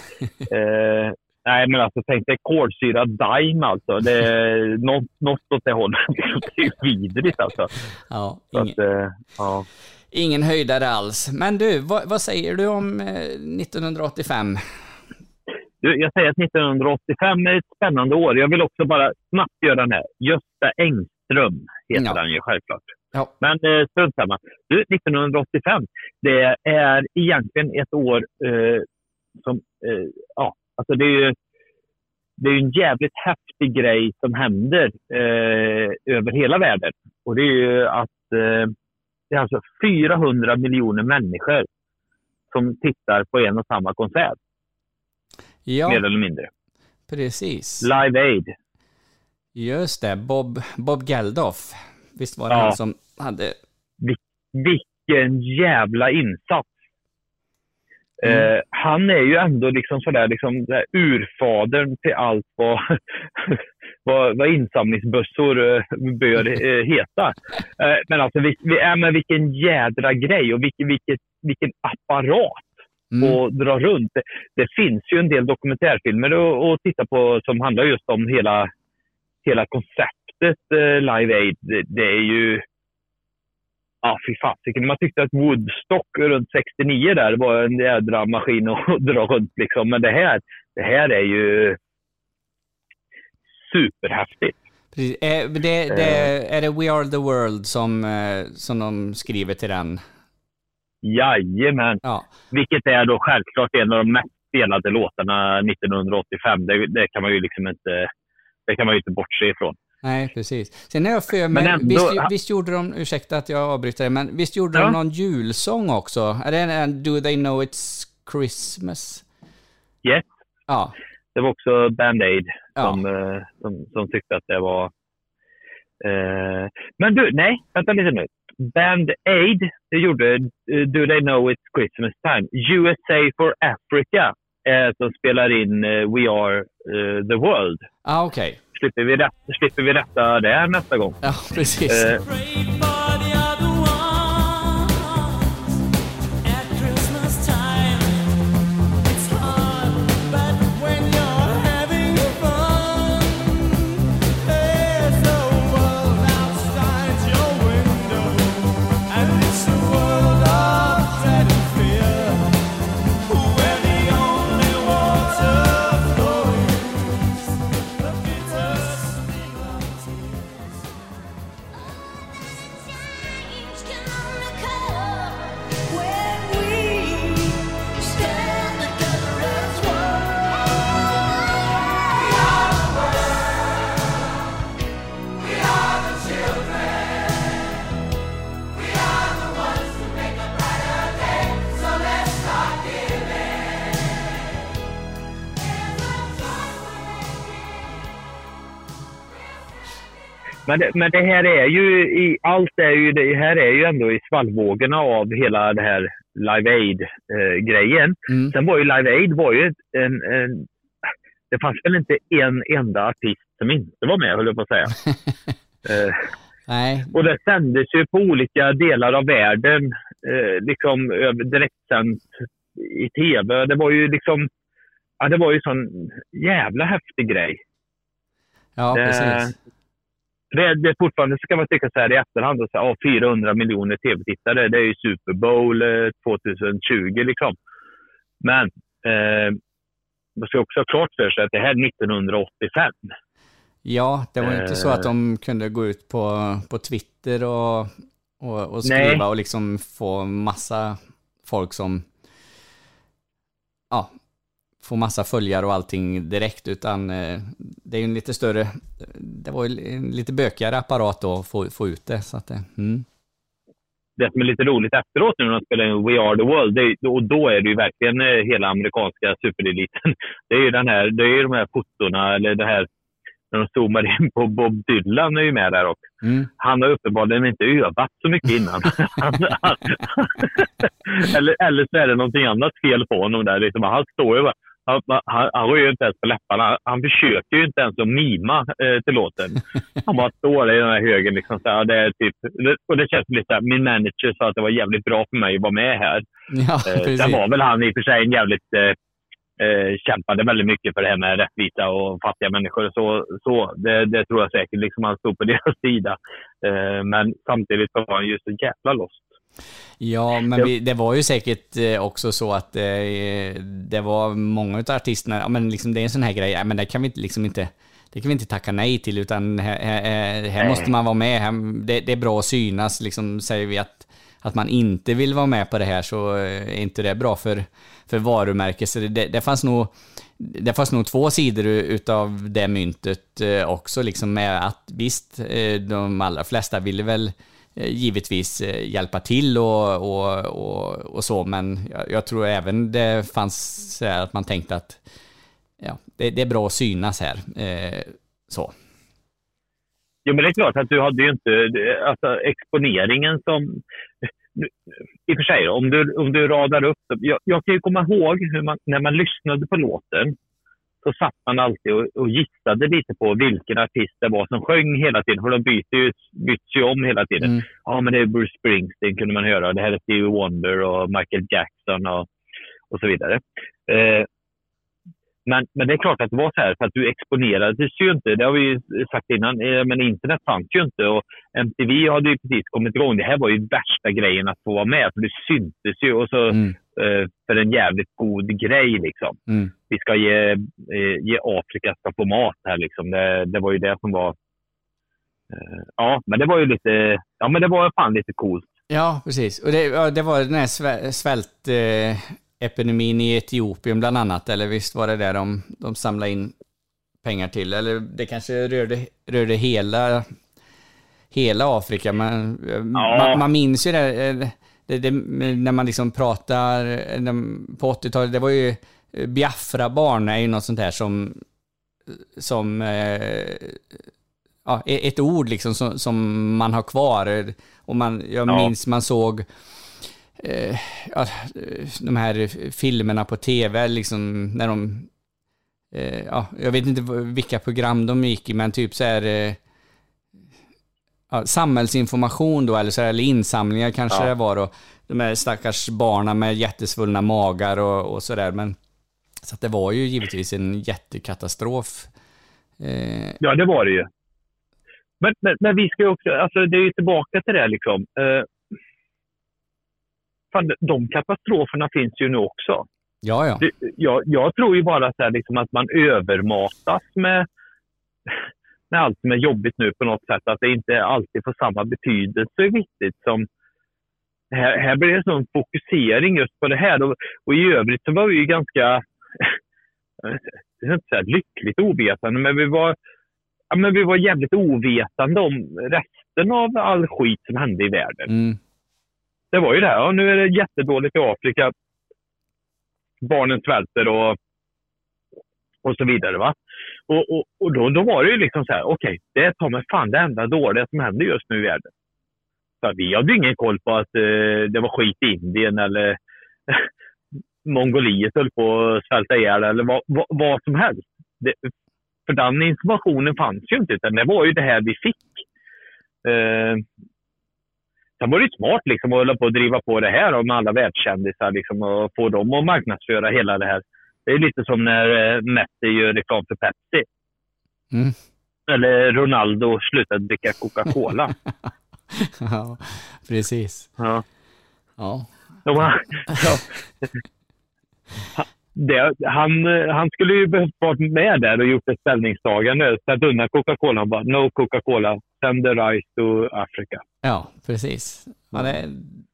eh, nej, men alltså tänk dig kolsyrad daim alltså. Det är något, något åt det hållet. det är vidrigt alltså. Ja, ingen, att, eh, ja. ingen höjdare alls. Men du, vad, vad säger du om eh, 1985? Du, jag säger att 1985 är ett spännande år. Jag vill också bara snabbt göra den här. Gösta Engström heter Ja. han ju självklart. Ja. Men eh, strunt samma. Du, 1985, det är egentligen ett år eh, som, eh, ja, alltså det är ju det är en jävligt häftig grej som händer eh, över hela världen. Och det är ju att eh, det är alltså 400 miljoner människor som tittar på en och samma konsert, Ja, mer eller mindre. precis. Live Aid. Just det, Bob, Bob Geldof. Visst var det Ja. han som hade... vilken jävla insats! Mm. Eh, han är ju ändå liksom sådär, liksom, där urfadern till allt vad, vad, vad insamlingsbössor eh, bör eh, heta. Eh, men alltså, vi, vi, äh, men vilken jädra grej och vilken, vilket, vilken apparat Mm. och dra runt. Det, det finns ju en del dokumentärfilmer att, titta på som handlar just om hela, hela konceptet eh, Live Aid. Det, det är ju... Ja, fy fasiken. Man tyckte att Woodstock runt 69 där var en jädra maskin att dra runt. Liksom. Men det här, det här är ju superhäftigt. Precis. Eh, det, det, är det We Are The World som, eh, som de skriver till den? Jajamän! Ja, Vilket är då självklart en av de mest spelade låtarna 1985. Det, det kan man ju liksom inte, det kan man ju inte bortse ifrån. Nej precis. Sen har jag för mig, Men ändå- visst, visst gjorde de, ursäkta att jag avbryter dig, men visst gjorde Ja. de någon julsång också? Är det en Do They Know It's Christmas? Yes. Ja, Det var också Band Aid Ja. som, eh, som, som tyckte att det var... Eh, men du, nej, vänta lite nu. Band Aid, det gjorde eh, Do They Know It's Christmas Time. USA for Africa eh, som spelar in eh, We Are eh, The World. ah, okej. Slipper vi, rätt, slipper vi rätta det här nästa gång. Ja, precis. Eh, Men det, men det här är ju, i, allt är ju, det här är ju ändå i svallvågorna av hela det här Live Aid-grejen. Mm. Sen var ju Live Aid var ju en, en... Det fanns väl inte en enda artist som inte var med, höll jag på att säga. Eh, Nej, och det sändes ju på olika delar av världen, eh, liksom direktsänt i tv. Det var ju liksom... Ja, det var ju sån jävla häftig grej. ja Det- precis. Det, fortfarande ska man tycka så här i efterhand, och så, här, ja, 400 miljoner tv-tittare, det är ju Super Bowl eh, 2020 liksom. Men eh, man ska också ha klart för sig att det här är 1985. Ja, det var ju inte så att Eh. de kunde gå ut på, på Twitter och, och, och Nej. skriva och liksom få massa folk som ja, få massa följare och allting direkt, utan eh, det är ju en lite större, det var ju en lite bökigare apparat då att få, få ut det. Så att det, mm. Det som är lite roligt efteråt nu när de spelar in We Are The World, det och då är det ju verkligen eh, hela amerikanska supereliten. Det är ju den här, det är de här fotona, eller det här när de zoomar in på Bob Dylan är ju med där också. Mm. Han har uppenbarligen inte övat så mycket innan. Han, han, eller, eller så är det någonting annat fel på honom där. Liksom, han står ju bara Han, han, han rör ju inte ens på läpparna. Han, han försöker ju inte ens att mima eh, till låten. Han bara står i den här högen. Liksom, så här, det är typ, och det känns lite min manager sa att det var jävligt bra för mig att vara med här. Ja, Eh, sen var väl han i och för sig en jävligt... Eh, eh, kämpade väldigt mycket för det här med rättvisa och fattiga människor. Så, så det, det tror jag säkert. Liksom han stod på deras sida. Eh, men samtidigt var han ju så jävla lost. Ja, men vi, det var ju säkert eh, också så att eh, det var många av artisterna, ja men liksom det är en sån här grej, ja, men det kan vi inte- liksom inte, det kan vi inte tacka nej till utan här, här, här måste man vara med, här, det, det är bra att synas, liksom säger vi att, att man inte vill vara med på det här så eh, är inte det bra för, för varumärket. Så det, det, det fanns nog det fanns nog två sidor utav det myntet också, liksom med att visst, de allra flesta ville väl Eh, givetvis eh, hjälpa till och, och, och, och så, men jag, jag tror även det fanns så här att man tänkte att ja, det, det är bra att synas här. Eh, så. Jo, men det är klart att du hade ju inte... Alltså exponeringen som... I och för sig, om du, om du radar upp... Jag, jag kan ju komma ihåg hur man, när man lyssnade på låten så satt man alltid och, och gissade lite på vilken artist det var som sjöng hela tiden. För de byter ju, byts ju om hela tiden. Mm. Ja, men det är Bruce Springsteen kunde man höra. Det här är Stevie Wonder och Michael Jackson och, och så vidare. Eh, men, men det är klart att det var så här, för att du exponerades ju inte. Det har vi ju sagt innan, eh, men internet fanns ju inte. Och MTV hade ju precis kommit igång. Det här var ju värsta grejen att få vara med, för det syntes ju. Och så, Mm. eh, för en jävligt god grej liksom. Mm. Vi ska ge, eh, ge Afrika ska få mat här liksom. Det, det var ju det som var... Eh, ja, men det var ju lite... Ja, men det var fan lite coolt. Ja, precis. Och det, ja, det var den här svä- svältepidemin eh, i Etiopien bland annat, eller visst var det där de, de samlade in pengar till? Eller det kanske rörde, rörde hela, hela Afrika, men eh, man, man minns ju det, det, det, när man liksom pratar på 80-talet, det var ju Biafra-barn är ju något sånt här som, som eh, ja, ett ord liksom som, som man har kvar. Och man, jag Ja. minns man såg eh, ja, de här filmerna på tv, liksom när de... Eh, ja, jag vet inte vilka program de gick i, men typ så här... Eh, ja, samhällsinformation då, eller, så här, eller insamlingar kanske det var då. De här stackars barnen med jättesvullna magar och, och sådär. Men, så det var ju givetvis en jättekatastrof. Eh, Ja, det var det ju. Men, men, men vi ska ju också, alltså det är ju tillbaka till det liksom. Eh, fan, de katastroferna finns ju nu också. ja, ja. Det, jag, jag tror ju bara så här, liksom, att man övermatas med, med allt som är jobbigt nu på något sätt. Att det inte alltid får samma betydelse viktigt som... Här, här blir det en sån fokusering just på det här. Och, och i övrigt så var vi ju ganska... det är inte så här lyckligt ovetande, men vi var, ja, men vi var jävligt ovetande om resten av all skit som hände i världen Mm, det var ju det här. Ja, nu är det jättedåligt i Afrika. Barnen svälter och, och så vidare. Va? Och, och, och då, då var det ju liksom så här, okej, det är ta mig fan det enda dåliga som händer just nu i världen. Så vi hade ingen koll på att eh, det var skit i Indien eller Mongoliet höll på att svälta ihjäl eller vad, vad, vad som helst. Det, för den informationen fanns ju inte, utan det var ju det här vi fick. Eh, Sen var det ju smart liksom, att hålla på och driva på det här med alla världskändisar liksom, och få dem att marknadsföra hela det här. Det är lite som när eh, Messi gör reklam för Pepsi. Mm. Eller Ronaldo slutade dricka Coca-Cola. ja, precis. ja. Ja. De ja. Det, han, eh, han skulle ju behövt vara med där och gjort ett ställningstagande. Satt undan Coca-Cola och bara “No Coca-Cola, send the rice to Africa”. Ja, precis. Ja, det,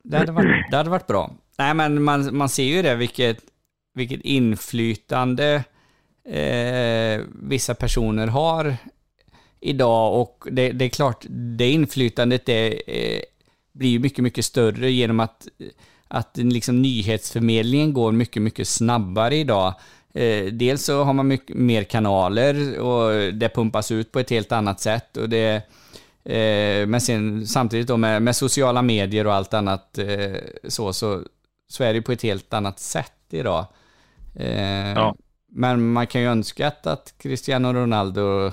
det, hade varit, det hade varit bra. Nej, men man, man ser ju det, vilket, vilket inflytande eh, vissa personer har idag. Och det, det är klart, det inflytandet det, eh, blir ju mycket, mycket större genom att, att liksom nyhetsförmedlingen går mycket, mycket snabbare idag. Eh, dels så har man mycket mer kanaler och det pumpas ut på ett helt annat sätt. Och det, eh, men sen, samtidigt då med, med sociala medier och allt annat eh, så, så, så är det på ett helt annat sätt idag. Ja. Men man kan ju önska att, att Cristiano Ronaldo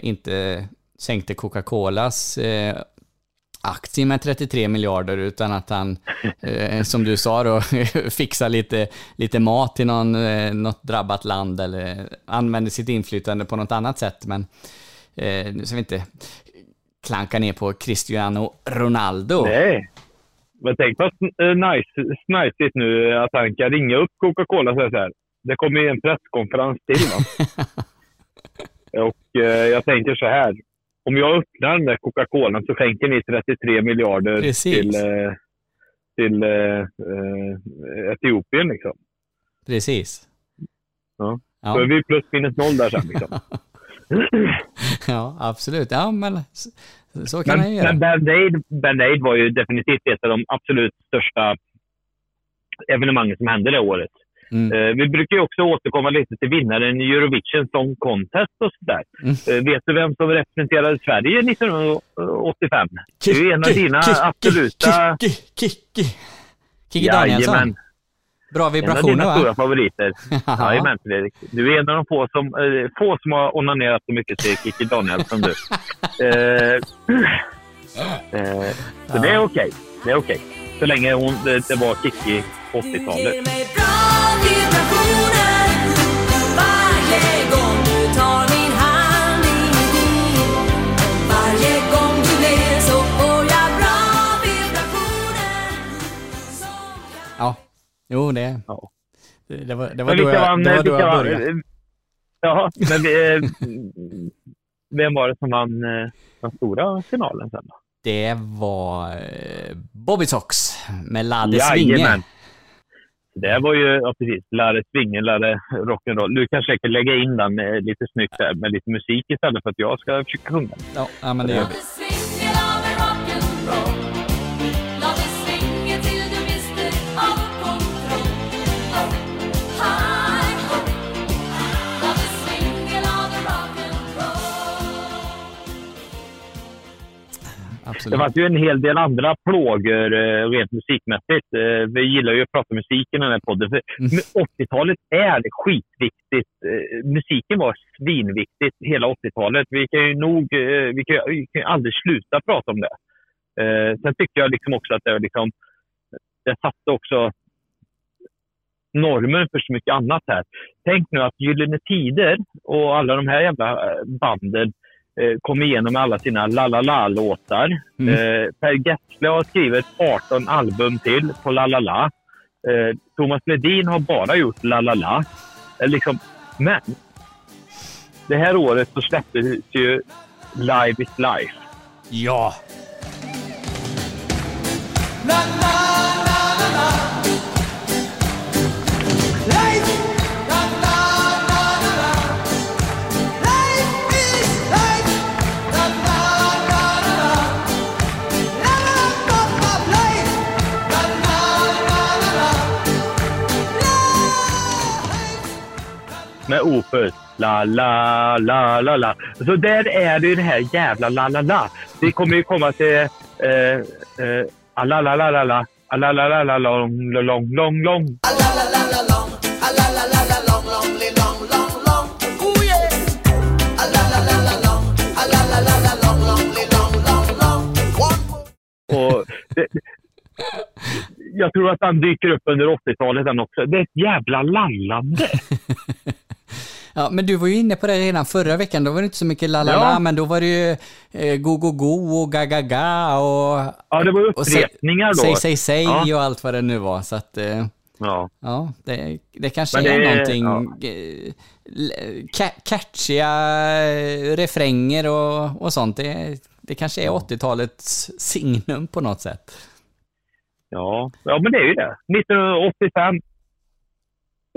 inte sänkte Coca-Colas aktie med 33 miljarder utan att han, eh, som du sa då, fixar lite, lite mat till någon, eh, något drabbat land eller använder sitt inflytande på något annat sätt. Men eh, nu ska vi inte klanka ner på Cristiano Ronaldo. Nej. Men tänk vad eh, nice, snajsigt nu att han kan ringa upp Coca-Cola och säga så här. Det kommer ju en presskonferens till. Va? och eh, jag tänker så här. Om jag öppnar den där Coca-Colan så skänker ni 33 miljarder Precis. till, eh, till eh, eh, Etiopien. Liksom. Precis. Ja. Ja. Då är vi plus minus noll där sen. Liksom. ja, absolut. Ja, men så, kan man Men, göra. men Band-Aid, Band-Aid var ju definitivt ett av de absolut största evenemangen som hände det året. Mm. Eh, vi brukar också återkomma lite till vinnaren i Eurovision Song Contest och sådär. Mm. Eh, vet du vem som representerade Sverige 1985? Det är en av dina absoluta... Kikki, Kikki. Kikki Danielsson. Jajamän. Bra En av vibrationer dina va? stora favoriter. Jajamän, Fredrik. Du är en av de få som, eh, få som har onanerat så mycket till Kikki Danielsson du. eh, så det är okej. Det är okej. Så länge hon, det, det var Kikki på 80-talet. Ja, jo det... Ja. Det, det var, det var då jag, det var då jag började. Ja, men vi, eh, vem var det som vann eh, den stora finalen sen då? Det var eh, Bobby Sox med Ladde Svinge. Det var ju, ja precis, Larre Svinge, Larre Rock'n'Roll. Du kanske kan lägga in den eh, lite snyggt där med lite musik istället för att jag ska försöka sjunga. Ja, ja, men det gör vi. Det Absolut. fanns ju en hel del andra plågor eh, rent musikmässigt. Eh, vi gillar ju att prata musik i den här podden. För Mm. 80-talet är skitviktigt. Eh, musiken var svinviktigt hela 80-talet. Vi kan ju nog, vi kan, vi kan aldrig sluta prata om det. Sen tycker jag liksom också att det, liksom, det satte också normen för så mycket annat här. Tänk nu att Gyllene Tider och alla de här jävla banden kom igenom med alla sina La La La-låtar. Mm. Eh, per Gessle har skrivit 18 album till på La La La. Eh, Thomas Ledin har bara gjort La La La. Eh, liksom, men det här året så släpptes ju Live is Life. Ja! med Opus. La, la, la, la, la. Så där är det ju det här jävla la, la, la. Vi kommer ju komma till eh, eh, ah, la, la, la, la, la. Ah, la, la, la, la, lång, lång, lång, lång. Och det, jag tror att han dyker upp under 80-talet den också. Det är ett jävla lallande. Ja, men du var ju inne på det redan förra veckan. Då var det inte så mycket la la la, men då var det ju eh, go go go och ga ga ga och... Ja, det var upprepningar då. Säg säg säg Ja. och allt vad det nu var. Så att, eh, Ja. ja, det, det kanske Men är det- någonting... ja. eh, ca- catchiga eh, refränger och, och sånt. Det, det kanske är 80-talets signum på något sätt. Ja. ja, men det är ju det. 1985.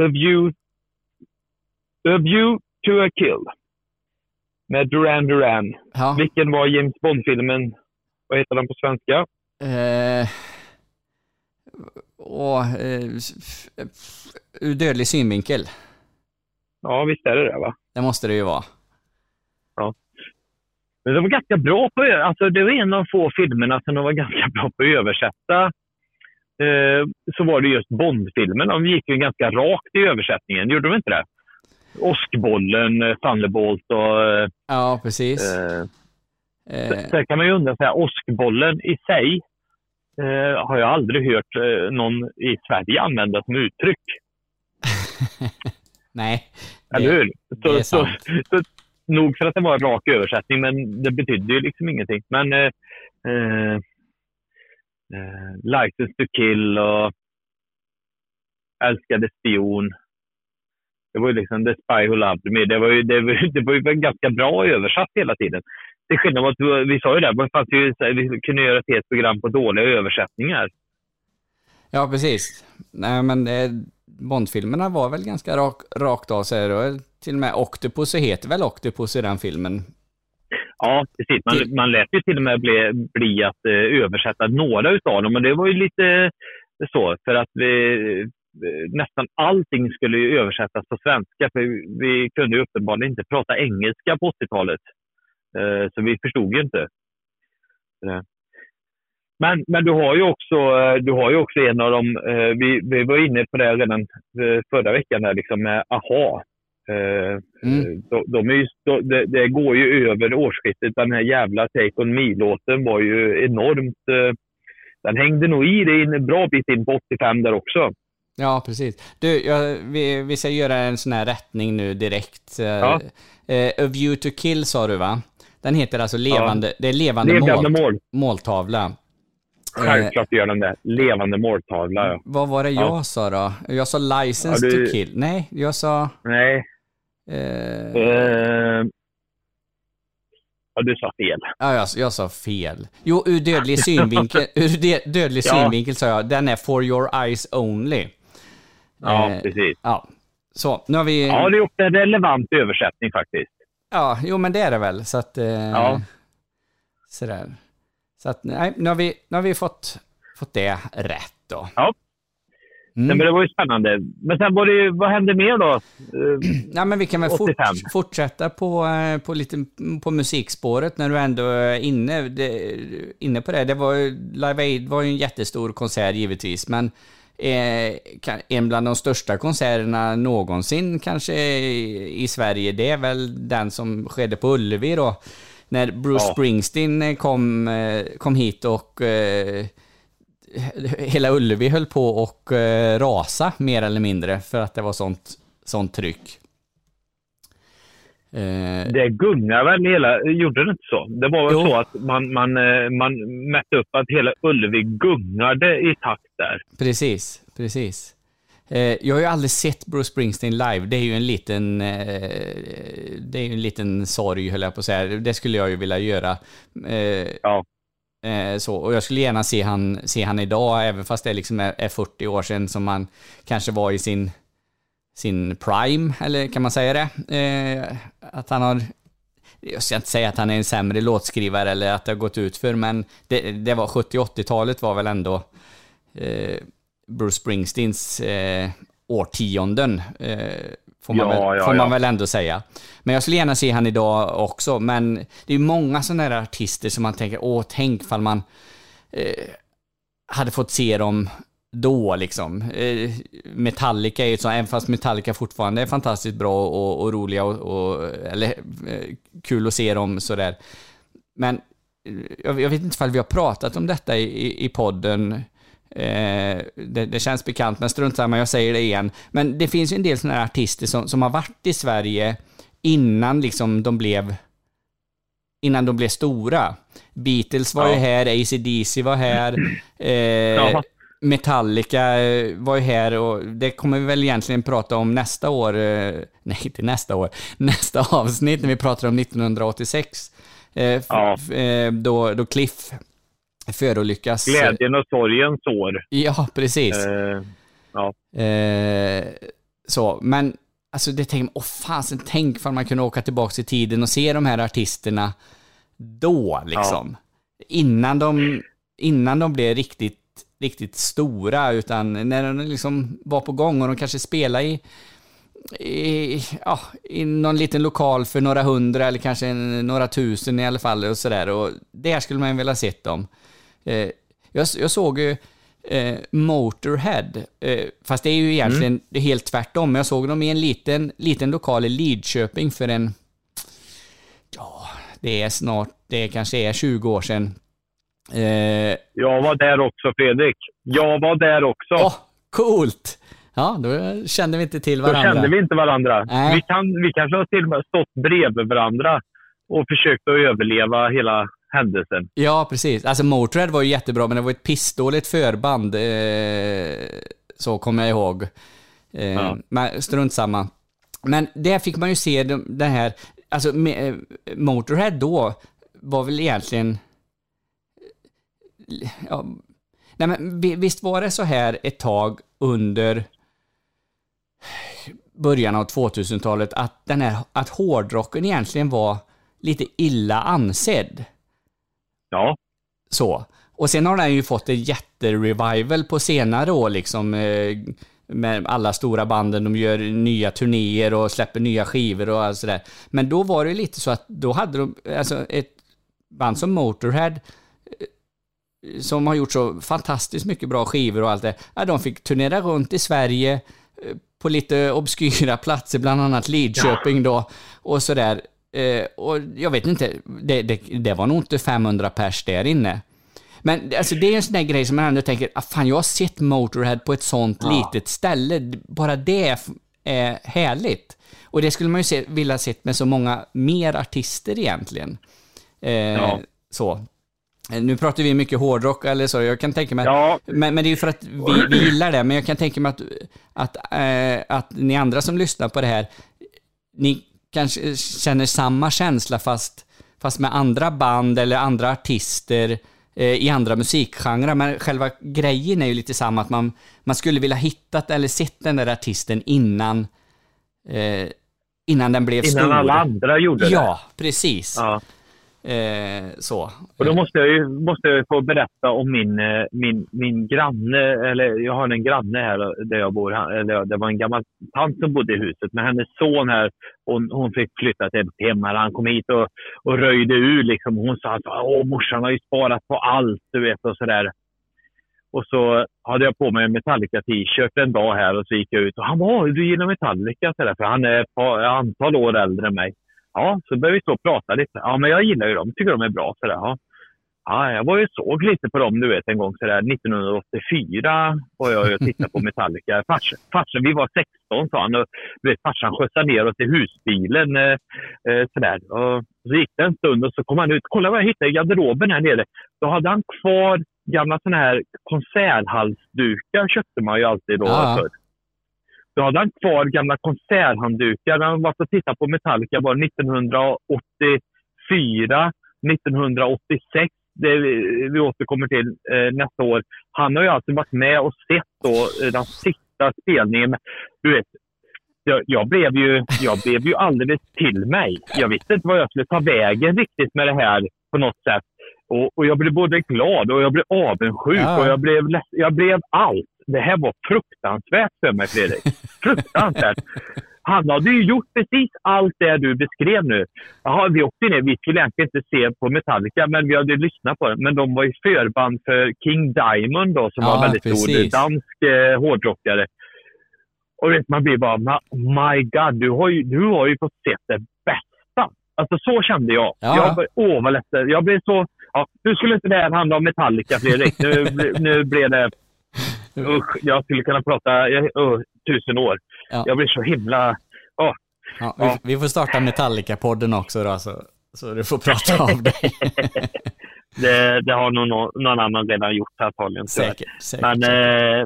A view, a view to a kill. Med Duran Duran. Ja. Vilken var James Bond-filmen? Vad heter den på svenska? Eh, och, eh, ur dödlig synvinkel. Ja, visst är det det, va? Det måste det ju vara. Men de var ganska bra på att alltså det var en av de få filmerna som de var ganska bra på att översätta eh, så var det just Bondfilmerna. De gick ju ganska rakt i översättningen, gjorde de inte det? Åskbollen, eh, Thunderbolt och... eh, Ja, precis. Eh, Eh, Sen kan man ju undra, så här, åskbollen i sig eh, har jag aldrig hört eh, någon i Sverige använda som uttryck. nej. Eller hur? det är Så, så, sant. så, nog för att det var en rak översättning, men det betydde ju liksom ingenting. Men eh, eh, eh, License to kill och Älskade spion. Det var ju liksom The Spy Who Loved Me. Det var ju, det var, det var ju ganska bra översatt hela tiden. Till skillnad mot, vi sa ju det, det fanns ju, vi kunde göra ett helt program på dåliga översättningar. Ja, precis. Nej, men eh, Bondfilmerna var väl ganska rak, rakt av sig. Till och med Octopus heter väl Octopus i den filmen. Ja, precis. Man, man lät ju till och med bli, bli att eh, översätta några utav dem. Men det var ju lite så, för att vi, nästan allting skulle ju översättas på svenska. För vi kunde ju uppenbarligen inte prata engelska på 80-talet. Eh, så vi förstod ju inte. Eh. Men, men du har ju också, eh, du har ju också en av dem, eh, vi, vi var inne på det redan förra veckan, där, liksom med AHA. Mm. de, de ju, de, det, går ju över årsskiftet. Den här jävla Take On Me-låten var ju enormt... Den hängde nog i det en bra bit in på 85 där också. Ja, precis. Du, jag, vi, vi ska göra en sån här rättning nu direkt. Eh, Ja. eh, A View to Kill sa du va? Den heter alltså Levande, det är levande, Levande mål, mål. måltavla. Eh, Självklart gör den det. Levande måltavla. Ja. vad var det jag Ja. sa då? Jag sa License Ja, du- to Kill. Nej, jag sa... Nej. Eh, Eh, ja, du sa fel. ja, jag, jag sa fel. Jo, ur dödlig synvinkel, ur dödlig Ja. synvinkel sa jag, den är for your eyes only. Ja, Eh, precis. Ja, så nu har vi... Ja, du har gjort en relevant översättning faktiskt. Ja, jo men det är det väl. Så att... Eh, Ja. Sådär. Så att, nej, nu har vi, nu har vi fått, fått det rätt då. Ja. Mm. Nej, men det var ju spännande. Men sen var det ju, vad hände mer då? Eh, Nej, men vi kan väl fort, 85. fortsätta på, eh, på, lite, på musikspåret när du ändå är inne, det, inne på det. det var, Live Aid var ju en jättestor konsert givetvis, men en bland de största konserterna någonsin kanske i, Sverige, det är väl den som skedde på Ullevi då. När Bruce Ja. Springsteen eh, kom, eh, kom hit och eh, hela Ullevi höll på och eh, rasa mer eller mindre för att det var sånt, sånt tryck. Eh, Det gungar väl hela... Gjorde det inte så? Det var väl Jo. så att man, man, eh, man mätte upp att hela Ullevi gungade i takt där. precis, precis. Eh, jag har ju aldrig sett Bruce Springsteen live. Det är ju en liten, det är en liten sorg höll jag på att säga. Det skulle jag ju vilja göra. Ja. Så, och jag skulle gärna se han, se han idag, även fast det liksom är, är 40 år sedan som han kanske var i sin, sin prime, eller kan man säga det? Eh, att han har... Jag ska inte säga att han är en sämre låtskrivare eller att det har gått ut för men det, det var 70-80-talet var väl ändå eh, Bruce Springsteens eh, årtionden. Eh, får man, Ja, väl, ja, får man ja. väl ändå säga. Men jag skulle gärna se han idag också, men det är många sådana här artister som man tänker, åh, tänk fall man eh, hade fått se dem då liksom. Eh, Metallica är ju sånt, även fast Metallica fortfarande är fantastiskt bra och, och roliga och, och eller eh, kul att se dem sådär. Men eh, jag, jag vet inte ifall vi har pratat om detta i, i, podden. Eh, det, det känns bekant, men strunt samma, jag säger det igen. Men det finns ju en del sådana här artister som, som har varit i Sverige innan liksom de blev innan de blev stora. Beatles var ju Ja. här, AC/DC var här, eh, Ja. Metallica eh, var ju här och det kommer vi väl egentligen prata om nästa år, eh, nej inte nästa år, nästa avsnitt när vi pratar om 1986. Eh, Ja. då, då Cliff förolyckas. Glädjen och sorgens år. Ja, precis. Eh, ja. Eh, så, men alltså det tänker man, åh fasen, tänk för man kunde åka tillbaka i tiden och se de här artisterna då liksom. Innan de, innan de blev riktigt, riktigt stora, utan när de liksom var på gång och de kanske spelade i, i, ja, i någon liten lokal för några hundra eller kanske några tusen i alla fall och sådär. Och där skulle man vilja sett dem. Eh, jag, jag såg ju eh, Motorhead. Eh, fast det är ju egentligen det är helt tvärtom. Jag såg dem i en liten, liten lokal i Lidköping för en... Ja, det är snart, det kanske är 20 år sedan. Eh, Jag var där också, Fredrik. Jag var där också. Åh, coolt! Ja, då kände vi inte till Då varandra. kände vi inte varandra. Nej. Vi, kan, vi kanske har till och med stått bredvid varandra och försökt att överleva hela händelsen. Ja, precis. Alltså Motörhead var ju jättebra, men det var ett pissdåligt förband. Eh, så kommer jag ihåg. Eh, Ja. Men strunt samma. Men där fick man ju se de- den här, alltså eh, Motörhead då var väl egentligen... Ja, nej men vi- visst var det så här ett tag under början av 2000-talet att, den här, att hårdrocken egentligen var lite illa ansedd. Ja, Så. Och sen har den ju fått en jätterevival på senare år liksom. eh, Med alla stora banden, de gör nya turnéer och släpper nya skivor och allt sådär. Men då var det lite så att då hade de, alltså ett band som Motorhead som har gjort så fantastiskt mycket bra skivor och allt det. Ja, de fick turnera runt i Sverige eh, på lite obskyra platser, bland annat Lidköping då och sådär. Eh, och jag vet inte, det, det, det var nog inte 500 pers där inne. Men alltså, det är en sån där grej som man ändå tänker, ah, fan jag har sett Motorhead på ett sånt litet ställe. Bara det är härligt. Och det skulle man ju se, vilja sett med så många mer artister egentligen. Eh, Ja. Så. Eh, Nu pratar vi mycket hårdrock eller så, jag kan tänka mig... Ja. Men, men det är ju för att vi, vi gillar det, men jag kan tänka mig att, att, eh, att ni andra som lyssnar på det här, ni kanske känner samma känsla fast, fast med andra band eller andra artister eh, i andra musikgenrer. Men själva grejen är ju lite samma, att man, man skulle vilja hittat eller sett den där artisten innan, eh, innan den blev stor. innan alla andra gjorde det. Ja, precis. Eh, så. Och då måste jag ju måste jag ju få berätta om min, eh, min, min granne, eller jag har en granne här där jag bor. Eller det var en gammal tant som bodde i huset, men hennes son här, hon, hon fick flytta till ett hem här. Han kom hit och, och röjde ur liksom. Hon sa att Åh, morsan har ju sparat på allt, du vet, och sådär. Och så hade jag på mig en Metallica t-shirt en dag här och så gick jag ut och han bara, du gillar Metallica? Så där, för han är ett antal år äldre än mig. Ja, så började vi stå och prata lite. Ja, men jag gillar ju dem. Tycker de är bra. Så där, ja. Ja, jag var ju såg lite på dem du vet en gång sådär 1984 var jag och tittade på Metallica. Farsan, farsan, vi var 16 sa han och du vet, farsan skjutsade ner oss i husbilen. Eh, eh, sådär. Och så gick det en stund och så kom han ut. Kolla vad jag hittade i garderoben här nere. Då hade han kvar gamla sådana här konserthalsdukar köpte man ju alltid då Ja. förr. Då hade han kvar gamla konserthanddukar. Han var och tittade på Metallica var 1984, 1986. Det vi, återkommer till eh, nästa år. Han har ju alltså varit med och sett då, eh, den sista spelningen. Du vet, jag, jag, blev ju, jag blev ju alldeles till mig. Jag visste inte vad jag skulle ta vägen riktigt med det här på något sätt. Och, och jag blev både glad och jag blev avundsjuk Ja. och jag blev, jag blev allt. Det här var fruktansvärt för mig, Fredrik. Fruktansvärt. Han hade ju gjort precis allt det du beskrev nu. Jaha, vi åkte ner. Vi skulle egentligen inte se på Metallica, men vi hade lyssnat på det. Men de var ju förband för King Diamond då, som Ja, var väldigt precis. stor dansk eh, hårdrockare. Och vet, man blir bara, "Ma- my God, du har ju, du har ju fått se det bästa. Alltså så kände jag. Ja. Jag åh vad ledsen. Jag blev så, ja, nu skulle inte det här handla om Metallica Fredrik. Nu, nu blev det, usch, jag skulle kunna prata uh, tusen år. Ja. Jag blir så himla, åh. Ja, vi, Ja. vi får starta Metallica-podden också då, så, så du får prata av dig. Det, det har nog någon, någon annan redan gjort antagligen. säkert. säkert. Men, eh,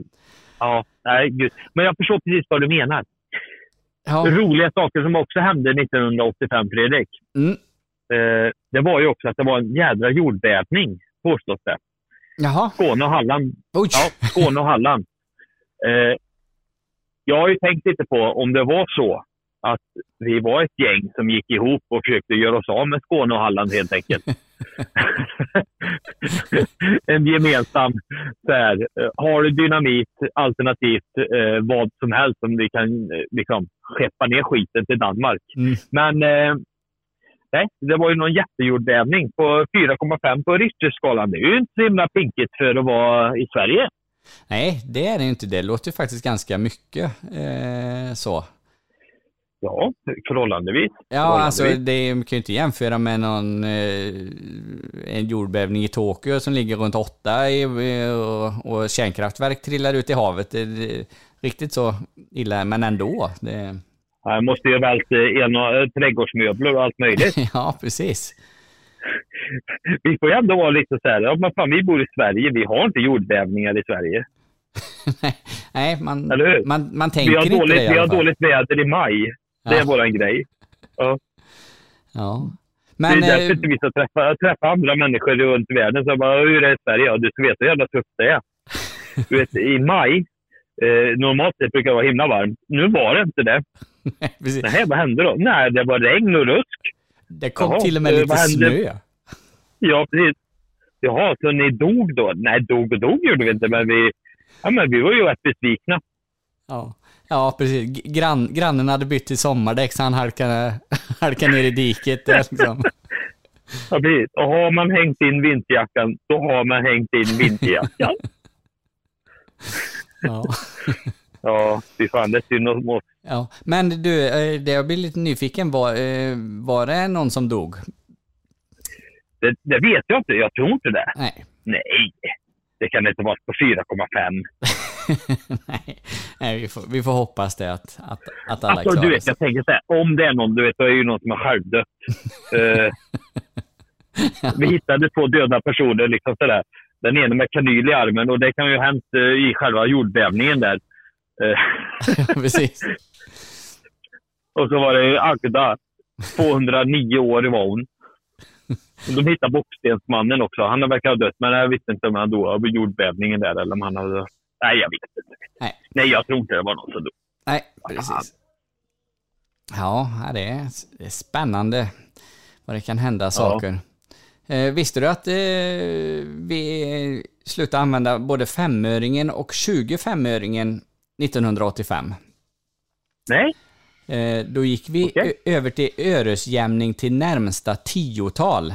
ja, nej gud. Men jag förstår precis vad du menar. ja. Roliga saker som också hände 1985, Fredrik. Mm. Eh, det var ju också att det var en jädra jordbävning, påstås det. Jaha. Skåne och Halland. Oj. Ja, Skåne och Halland. Eh, jag har ju tänkt lite på om det var så att vi var ett gäng som gick ihop och försökte göra oss av med Skåne och Halland helt enkelt. en gemensam, så här, eh, har du dynamit alternativt eh, vad som helst som vi kan eh, liksom, skeppa ner skiten till Danmark. Mm. Men eh, nej, det var ju någon jättejordbävning på 4,5 på Richterskalan. Det är ju inte så himla pinkigt för att vara i Sverige. Nej, det är det inte. Det låter faktiskt ganska mycket eh, så. Ja, förhållandevis. Ja, alltså det man kan ju inte jämföra med någon eh, en jordbävning i Tokyo som ligger runt åtta i, och, och kärnkraftverk trillar ut i havet. Det, det, riktigt så illa, men ändå. Det... Jag måste ju vält en och, trädgårdsmöbler och allt möjligt. ja, precis. vi får ju ändå vara lite så här, ja, men fan, vi bor i Sverige, vi har inte jordbävningar i Sverige. Nej, man, man, man tänker vi har inte dåligt, det i Vi har dåligt väder i maj. Det Ja. är våran grej. Ja. Ja. Men, det är därför eh, inte vi ska träffa, träffa andra människor runt världen. Så bara, hur är det i Sverige? Ja, du ska veta hur jävla tufft det är. Du vet, i maj, eh, normalt sett brukar det vara himla varmt. Nu var det inte det. precis. Nej, vad hände då? Nej, det var regn och rusk. det kom Jaha, till och med eh, lite snö. Ja, precis. Jaha, så ni dog då? Nej, dog och dog gjorde vi inte, men vi, ja, men vi var ju rätt besvikna. Ja, ja precis. Grann, grannen hade bytt till sommardäck så han halkade, halkade ner i diket. Där, liksom. Ja, precis. Och har man hängt in vinterjackan, då har man hängt in vinterjackan. ja. Ja, fy fan, det är synd om oss. Ja. Men du, eh, det jag blir lite nyfiken, var, eh, var det någon som dog? Det, det vet jag inte. Jag tror inte det. Nej. Nej, det kan inte vara på 4,5. Nej, Nej vi, får, vi får hoppas det att, att, att alla Alltså, klarar du vet, sig. jag tänker så här, om det är någon, du vet, då är ju någon som har självdött. Eh, vi hittade två döda personer, liksom sådär. Den ena med kanyl i armen och det kan ju ha hänt eh, i själva jordbävningen där. Eh, Ja, precis. och så var det Agda, 209 år var hon. De hittade Bockstensmannen också. Han verkar ha dött, men jag visste inte om han dog av jordbävningen där eller om han hade... Nej, jag vet inte. Nej. Nej, jag tror inte det var någon som dog. Nej, precis. Ja, det är, spännande vad det kan hända saker. Eh, visste du att eh, vi slutade använda både femöringen och 25-öringen 1985? Nej? Eh, då gick vi ö- över till öresjämning till närmsta tiotal.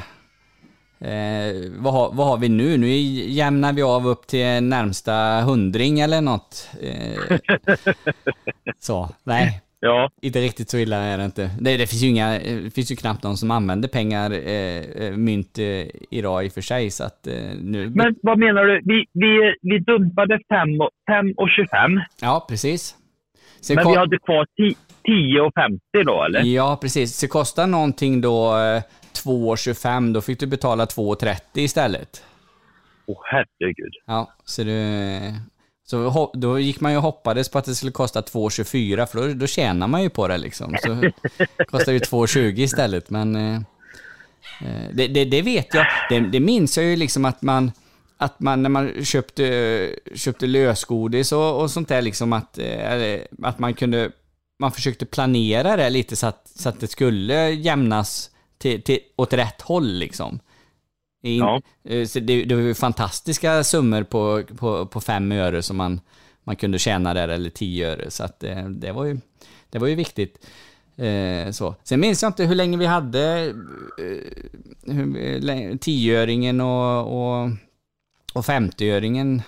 Eh, vad, har, vad har vi nu? Nu jämnar vi av upp till närmsta hundring eller något. Eh, så, nej. Ja. Inte riktigt så illa är det inte. Det, det finns ju inga, eh, finns ju knappt någon som använder pengar, eh, eh, mynt eh, idag i och för sig, så att eh, nu... Men vad menar du? Vi, vi, vi dumpade 5 och, 5 och 25, Ja, precis. Sen men vi hade kvar 10 10 och 50 då, eller? Ja, precis. Så kostar någonting då eh, 2,25, då fick du betala 2,30 istället. Åh, herregud. Ja, så du... Så då gick man ju och hoppades på att det skulle kosta 2,24 för då, då tjänar man ju på det liksom. Så kostar det 2,20 istället men... Eh, eh, det, det, det vet jag. Det, det minns jag ju liksom att man... Att man när man köpte, köpte lösgodis och, och sånt där liksom att, eh, att man kunde... Man försökte planera det lite så att, så att det skulle jämnas till, till, åt rätt håll liksom. In, Ja. eh, så det, det var ju fantastiska summor på, på, på fem öre som man, man kunde tjäna där, eller tio öre. Så att det, det, var, ju, det var ju viktigt. Eh, så. Sen minns jag inte hur länge vi hade eh, lä- tioöringen och, och, och 50-öringen.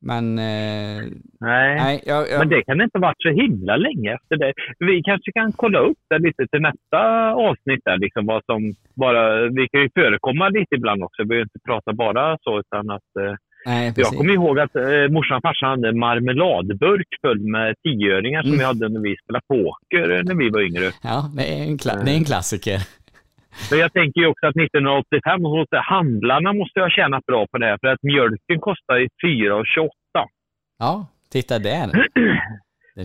Men... Eh, Nej. nej jag, jag, Men det kan inte ha varit så himla länge efter det. Vi kanske kan kolla upp det lite till nästa avsnitt. Där, liksom vad som bara, vi kan ju förekomma lite ibland också. Vi behöver inte prata bara så. Utan att, eh, nej, jag kommer ihåg att eh, morsan och farsan hade en marmeladburk full med tioöringar som Mm. vi hade när vi spelade poker eh, när vi var yngre. Ja, det är, en kla- det är en klassiker. Men jag tänker ju också att 1985, hos handlarna måste ha tjänat bra på det här. För att mjölken kostar ju 4,28. Ja, titta där.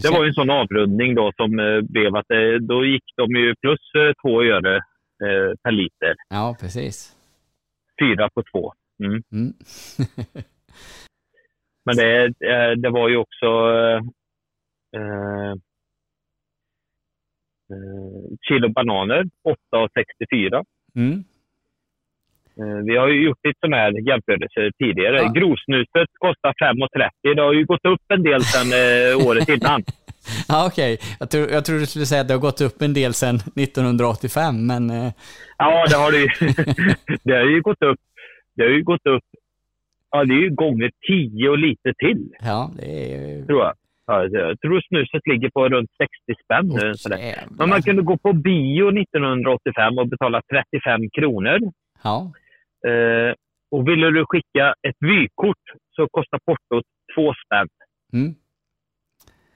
Det var ju en sån avrundning då som eh, blev att eh, då gick de ju plus eh, två öre per liter. Ja, precis. Fyra på två. Mm. Mm. Men det, det var ju också eh, kilo bananer, 8,64. Mm. Eh, Vi har ju gjort lite sådana här jämförelser tidigare. Ja. Grovsnuset kostar 5,30. Det har ju gått upp en del sedan eh, året innan. Ja, okej. Jag, tror, jag tror du skulle säga att det har gått upp en del sedan 1985, men... Eh, Ja, det har det ju. det har ju gått upp. Det har ju gått upp ja, det är ju gånger tio och lite till, Ja, det är... tror jag. Ja, jag tror snuset ligger på runt 60 spänn nu. Sådär. Men man kunde gå på bio 1985 och betala 35 kronor. Ja, Eh, och ville du skicka ett vykort så kostar portot två spänn. mm.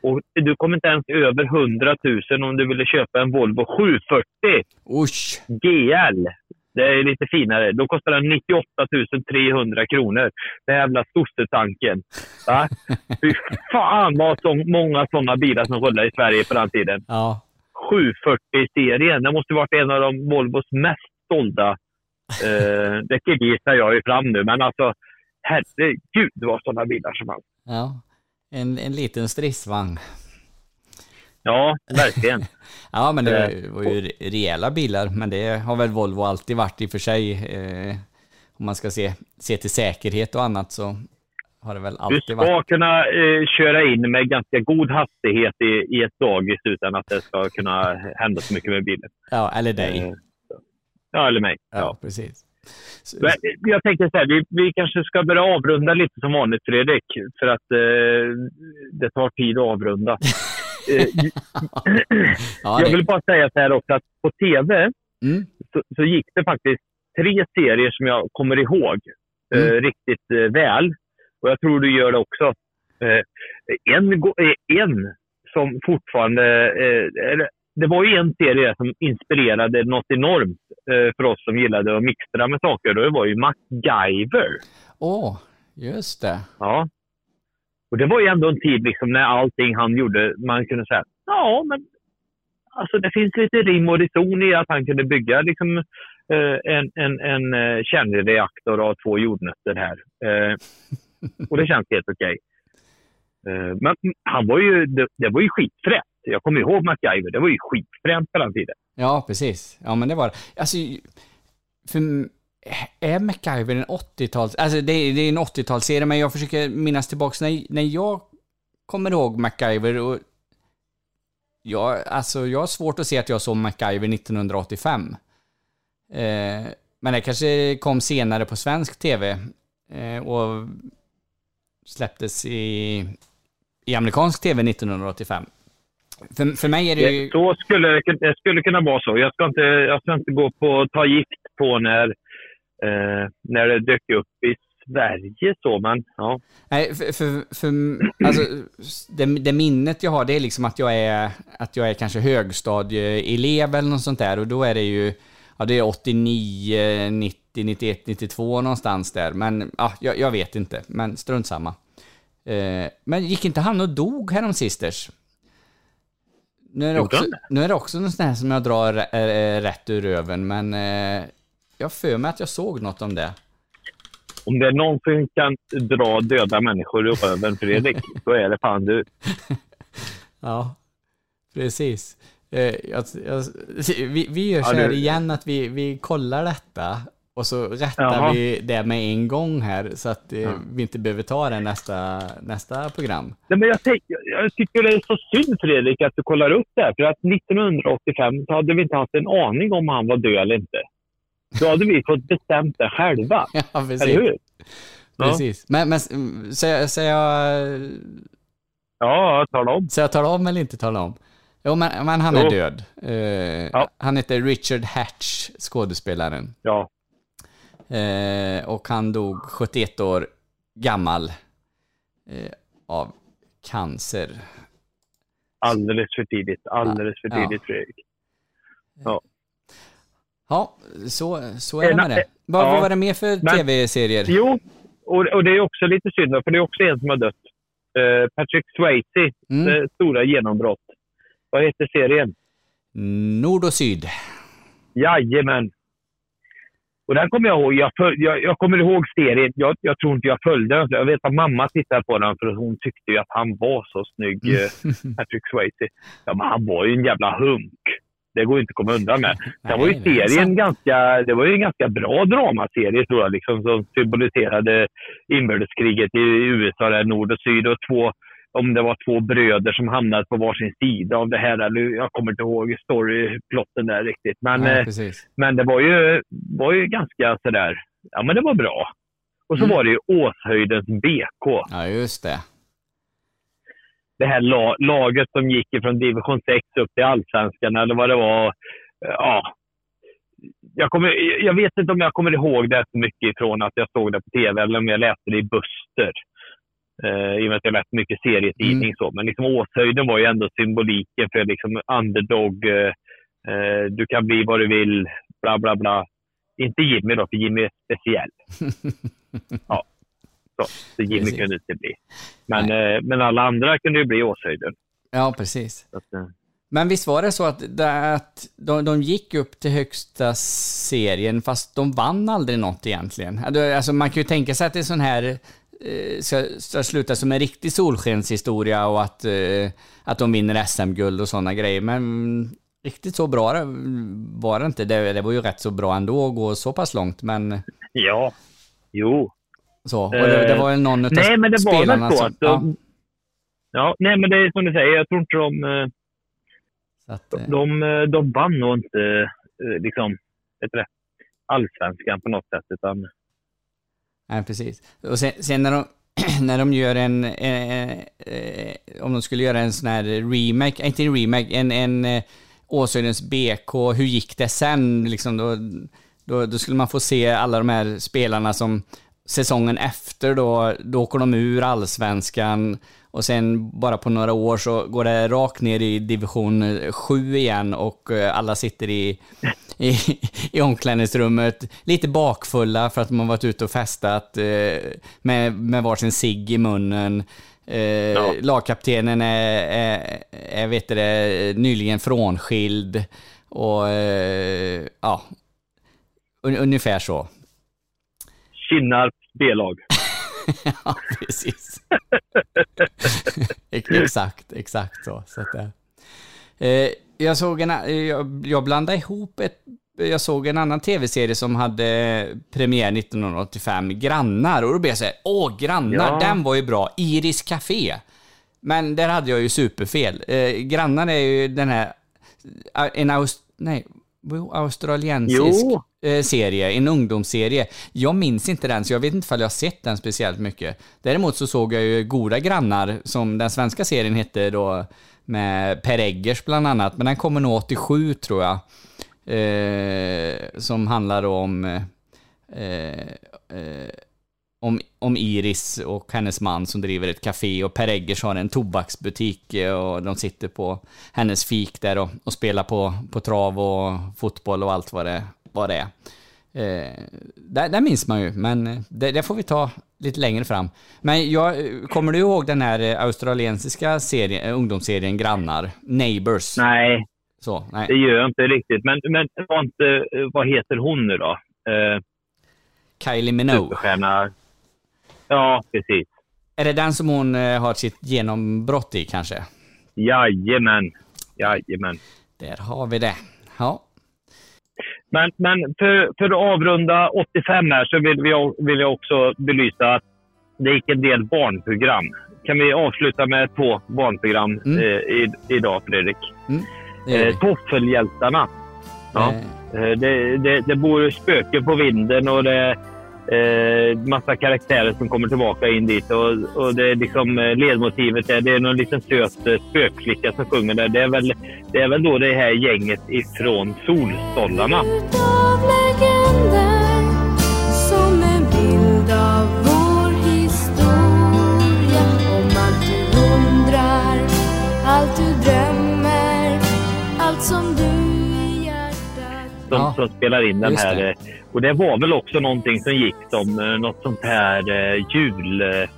Och du kom inte ens över 100 000 om du ville köpa en Volvo 740 Usch! GL. Det är lite finare. Då kostar den 98 300 kronor. Den jävla sossetanken. Va? Fy fan vad så många sådana bilar som rullade i Sverige på den tiden. Ja, 740-serien. Det måste varit en av de Volvos mest sålda. Eh, det gissar jag ju fram nu, men alltså herregud vad sådana bilar som fanns. ja. En, en liten stridsvagn. Ja, verkligen. Ja, men det Eh, var ju rejäla bilar, men det har väl Volvo alltid varit i och för sig. Eh, om man ska se, se till säkerhet och annat så har det väl Du alltid ska varit. kunna eh, köra in med ganska god hastighet i, i ett dagis utan att det ska kunna hända så mycket med bilen. Ja, eller dig. Eh, Ja, eller mig. Ja, Ja. precis. Så, Men Jag tänkte så här, vi, vi kanske ska börja avrunda lite som vanligt, Fredrik. För att eh, det tar tid att avrunda. Eh, ja, jag vill bara säga så här också att på TV mm, så, så gick det faktiskt tre serier som jag kommer ihåg eh, Mm. riktigt eh, väl. Och jag tror du gör det också. Eh, en, eh, en som fortfarande... Eh, det var ju en serie som inspirerade något enormt eh, för oss som gillade att mixtra med saker. Det var ju MacGyver. åh, just det. Ja. Och det var ju ändå en tid liksom när allting han gjorde, man kunde säga ja, men alltså det finns lite rim och reson i att han kunde bygga liksom eh, en, en, en eh, kärnreaktor av två jordnötter här. Eh, och det känns helt okej. Men han var ju, det, det var ju skitfränt. Jag kommer ihåg MacGyver, det var ju skitfränt på den tiden. Ja, precis. Ja, men det var det. Alltså, för är MacGyver en 80-tals... Alltså det är, det är en 80-talsserie, men jag försöker minnas tillbaks när, när jag kommer ihåg MacGyver och... Jag, alltså, jag har svårt att se att jag såg MacGyver 1985. Eh, men det kanske kom senare på svensk tv eh, och släpptes i, i amerikansk tv 1985. För, för mig är det ju... Så skulle det, det skulle kunna vara så. Jag ska inte, jag ska inte gå på ta gift på när, eh, när det dök upp i Sverige så, men ja. Nej, för, för, för alltså, det, det minnet jag har det är liksom att jag är, att jag är kanske högstadieelev eller något sånt där och då är det ju, ja det är 89, 90, 91, 92 någonstans där. Men ja, jag, jag vet inte, men strunt samma. Eh, men gick inte han och dog härom sisters? Nu är det också, nu är det också något sånt här som jag drar eh, rätt ur röven, men eh, jag för mig att jag såg något om det. Om det är någon som kan dra döda människor i röven, Fredrik, då är det fan du. Ja, precis. Eh, jag, jag, vi, vi gör Ja, så här du- igen att vi, vi kollar detta och så rättar Jaha. vi det med en gång här så att eh, Ja. vi inte behöver ta det nästa, nästa program. Nej, men jag, tänk, jag tycker det är så synd, Fredrik, att du kollar upp det här. För att 1985 så hade vi inte haft en aning om han var död eller inte. Då hade vi fått bestämt det själva. Ja, precis. Eller hur? Ja. precis. Men, men mm, ska jag, jag, Ja, tala om. ska jag tala om eller inte tala om? Jo, men, men han är Jo. död. Eh, Ja. Han heter Richard Hatch, skådespelaren. Ja. Eh, och han dog 71 år gammal eh, av cancer. Alldeles för tidigt. Alldeles för Ja. tidigt, Fredrik. Ja, så, så är det med det. Vad, ja. var det mer för Men- tv-serier? Jo, och, och det är också lite synd, för det är också en som har dött. Eh, Patrick Swayze, Mm. eh, stora genombrott. Vad heter serien? Nord och Syd. Jajamän. Och den kommer jag ihåg. Jag, föl, jag, jag kommer ihåg serien. Jag, jag tror inte jag följde den. Jag vet att mamma tittade på den för hon tyckte ju att han var så snygg, eh, Patrick Swayze. Ja, men han var ju en jävla hunk. Det går inte att komma undan med. Sen var ju serien ganska, det var ju en ganska bra dramaserie tror jag, liksom, som symboliserade inbördeskriget i USA, där nord och syd. Och två, om det var två bröder som hamnade på varsin sida av det här. Eller, jag kommer inte ihåg storyplotten där riktigt. Men, Nej, eh, men det var ju, var ju ganska sådär, ja men det var bra. Och så Mm. var det ju Åshöjdens BK. Ja, just det. Det här la, laget som gick ifrån division 6 upp till allsvenskan eller vad det var. Ja. Jag, kommer, jag vet inte om jag kommer ihåg det så mycket ifrån att jag såg det på tv eller om jag läste det i Buster. Eh, I och med att jag läste mycket serietidning. Så. Men liksom Åshöjden var ju ändå symboliken för liksom underdog. Eh, eh, du kan bli vad du vill. Bla, bla, bla. Inte Jimmy då, för Jimmy är speciell. ja. Så, så Jimmy Precis. kunde inte bli. Men, eh, men alla andra kunde ju bli Åshöjden. Ja, precis. Att, eh, Men visst var det så att, att de, de gick upp till högsta serien fast de vann aldrig något egentligen? Alltså man kan ju tänka sig att det är sån här eh, ska, ska sluta som en riktig solskenshistoria och att, eh, att de vinner SM-guld och sådana grejer. Men riktigt så bra var det inte. Det, det var ju rätt så bra ändå att gå så pass långt, men ja, jo. Så. Och det, det var ju någon av Nej, men det var spelarna väl så som... att de, ja. nej, men det är som du säger. Jag tror inte de... eh, att, eh, De, eh, de vann nog inte eh, liksom, det, allsvenskan på något sätt. Utan, Nej, precis. Och sen, sen när de, när de gör en, eh, eh, om de skulle göra en sån här remake, inte en remake, en, en eh, Åshöjdens BK, hur gick det sen? Liksom då, då, då skulle man få se alla de här spelarna som säsongen efter då, då åker de ur allsvenskan och sen bara på några år så går det rakt ner i division 7 igen och eh, alla sitter i, i, i omklädningsrummet lite bakfulla för att har varit ute och festat eh, med, med varsin cigg i munnen. Eh, Lagkaptenen är, är, är vet det, nyligen frånskild och eh, ja, un, ungefär så. Kinnarps B-lag. ja, precis. exakt, exakt så. så att, eh, jag såg en, jag, jag blandade ihop ett, jag såg en annan tv-serie som hade premiär 1985, Grannar, och då blev jag såhär, åh, Grannar, Ja. den var ju bra, Iris Café. Men där hade jag ju superfel. Eh, Grannar är ju den här, en aust, nej, australiensisk Jo. Eh, serie, en ungdomsserie. Jag minns inte den, så jag vet inte ifall jag har sett den speciellt mycket. Däremot så såg jag ju Goda grannar, som den svenska serien hette då, med Per Eggers bland annat, men den kommer nog 87 tror jag. Eh, som handlar om eh, eh, om, om Iris och hennes man som driver ett café och Per Eggers har en tobaksbutik eh, och de sitter på hennes fik där och, och spelar på, på trav och fotboll och allt vad det, vad det är. Eh, där, där minns man ju, men eh, det, det får vi ta lite längre fram. Men jag, eh, kommer du ihåg den här eh, australiensiska serien, ungdomsserien Grannar? Neighbors? Nej, Så, nej. det gör jag inte riktigt. Men, men inte, vad heter hon nu då? Eh, Kylie Minogue. superstjärna. Ja, precis. Är det den som hon har sitt genombrott i kanske? Jajamän. Jajamän. Där har vi det. Ja. Men, men för, för att avrunda 85 här så vill, vi, vill jag också belysa att det gick en del barnprogram. Kan vi avsluta med två barnprogram Mm. eh, i, idag, Fredrik? Vi. Eh, Toffelhjältarna. Ja. Eh, Eh, det, det, det bor spöken på vinden och det eh, massa karaktärer som kommer tillbaka in dit. Och, och det är liksom eh, ledmotivet är, det är någon liten söt eh, spökflicka som sjunger där. Det är väl, det är väl då det här gänget ifrån Solstollarna. Allt du drömmer, allt som du i hjärtat som, Ja, som spelar in den här. Och det var väl också någonting som gick som eh, något sånt här eh, jul, eh,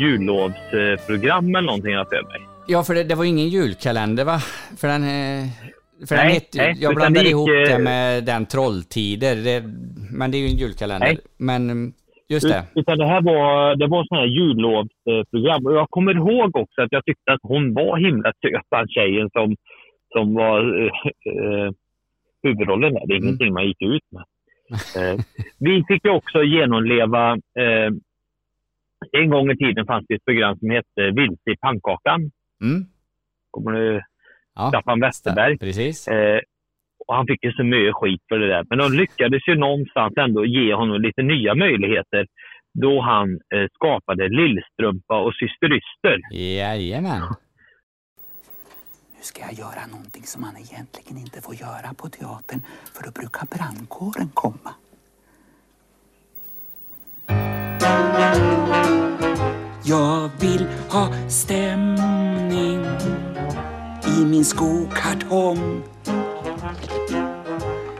jullovsprogram eller någonting jag för mig. Ja, för det, det var ingen julkalender va? För den... För den Nej, hette, nej, jag blandade gick, ihop det med den Trolltider. Det, men det är ju en julkalender. Nej. Men mm, just det. Utan det här var, det var sån här jullovsprogram. Och jag kommer ihåg också att jag tyckte att hon var himla söt, den tjejen som, som var huvudrollen där. Det är Mm. ingenting man gick ut med. Eh, vi fick ju också genomleva... Eh, en gång i tiden fanns det ett program som hette Vilse i pannkakan. Mm. Kommer du Ja, Staffan Westerberg. Precis. Eh, Och han fick ju så mycket skit för det där. Men de lyckades ju någonstans ändå ge honom lite nya möjligheter då han eh, skapade Lillstrumpa och Syster Yster. Jajamän. Nu ska jag göra någonting som man egentligen inte får göra på teatern för då brukar brandkåren komma. Jag vill ha stämning i min skokartong.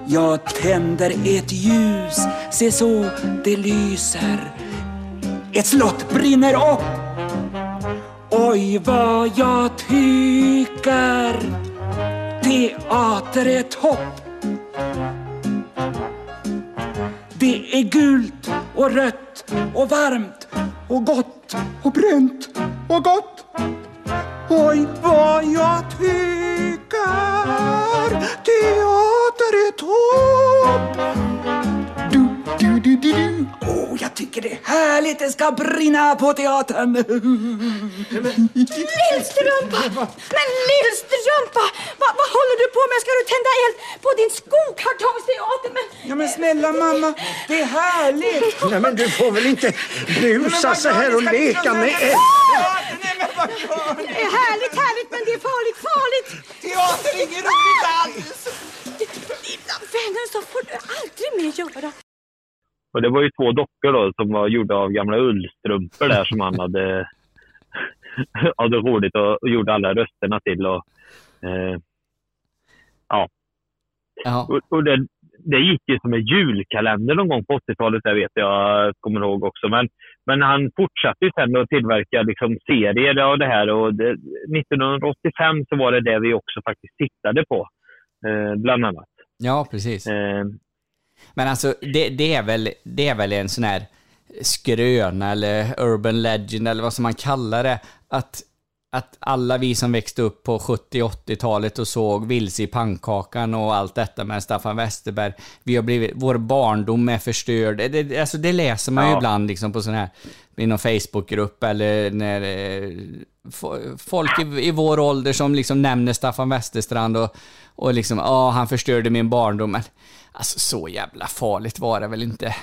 Jag tänder ett ljus, se så det lyser. Ett slott brinner upp. Oj, vad jag tycker teater är topp. Det är gult och rött och varmt och gott och brunt och gott. Oj, vad jag tycker teater är topp. Du, du, du, du. Åh, jag tycker det är härligt det ska brinna på teatern. Lillstrumpa! Men Lillstrumpa! Vad, vad håller du på med? Ska du tända eld på din skokartongsteater? Men... Ja, men snälla mamma, det är härligt. Nej, men du får väl inte busa så här och leka med eld? Det är härligt, härligt, men det är farligt, farligt! Teater är inget roligt alls! Lilla vännen, så får du aldrig mer göra. Och det var ju två dockor då som var gjorda av gamla ullstrumpor där som han hade, hade roligt och, och gjorde alla rösterna till. Och, eh, ja. Och, och det, det gick ju som en julkalender någon gång på 80-talet, det vet jag, kommer ihåg också. Men, men han fortsatte ju sen att tillverka liksom serier av det här och det, 1985 så var det det vi också faktiskt tittade på, eh, bland annat. Ja, precis. Eh, men alltså, det, det, är väl, det är väl en sån här skröna eller urban legend eller vad som man kallar det. Att, att alla vi som växte upp på 70-80-talet och såg Vilse i pannkakan och allt detta med Staffan Westerberg, vi har blivit, vår barndom är förstörd. Det, alltså det läser man ju Ja. ibland liksom på sån här, i någon Facebookgrupp eller när eh, fo- folk i, i vår ålder som liksom nämner Staffan Westerstrand och, och liksom, ja, han förstörde min barndom. Men alltså så jävla farligt var det väl inte?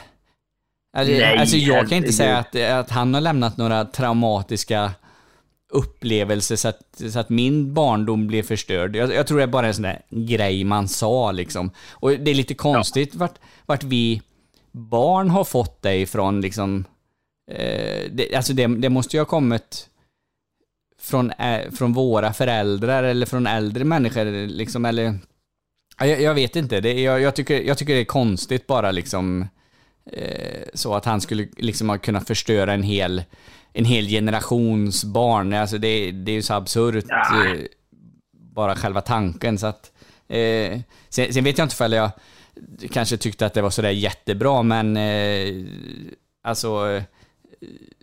Alltså, Nej, alltså jag kan inte säga att, att han har lämnat några traumatiska upplevelser så att, så att min barndom blev förstörd. Jag, jag tror det är bara en sån där grej man sa liksom. Och det är lite konstigt vart, vart vi barn har fått det ifrån liksom. Eh, det, alltså det, det måste ju ha kommit från, eh, från våra föräldrar eller från äldre människor liksom, eller Ja, Jag, jag vet inte, det, jag, jag, tycker, jag tycker det är konstigt bara liksom eh, så att han skulle liksom ha kunnat förstöra en hel, en hel generations barn. Alltså det, det är ju så absurt, eh, bara själva tanken. Så att, eh, sen, sen vet jag inte ifall jag kanske tyckte att det var sådär jättebra, men eh, alltså eh,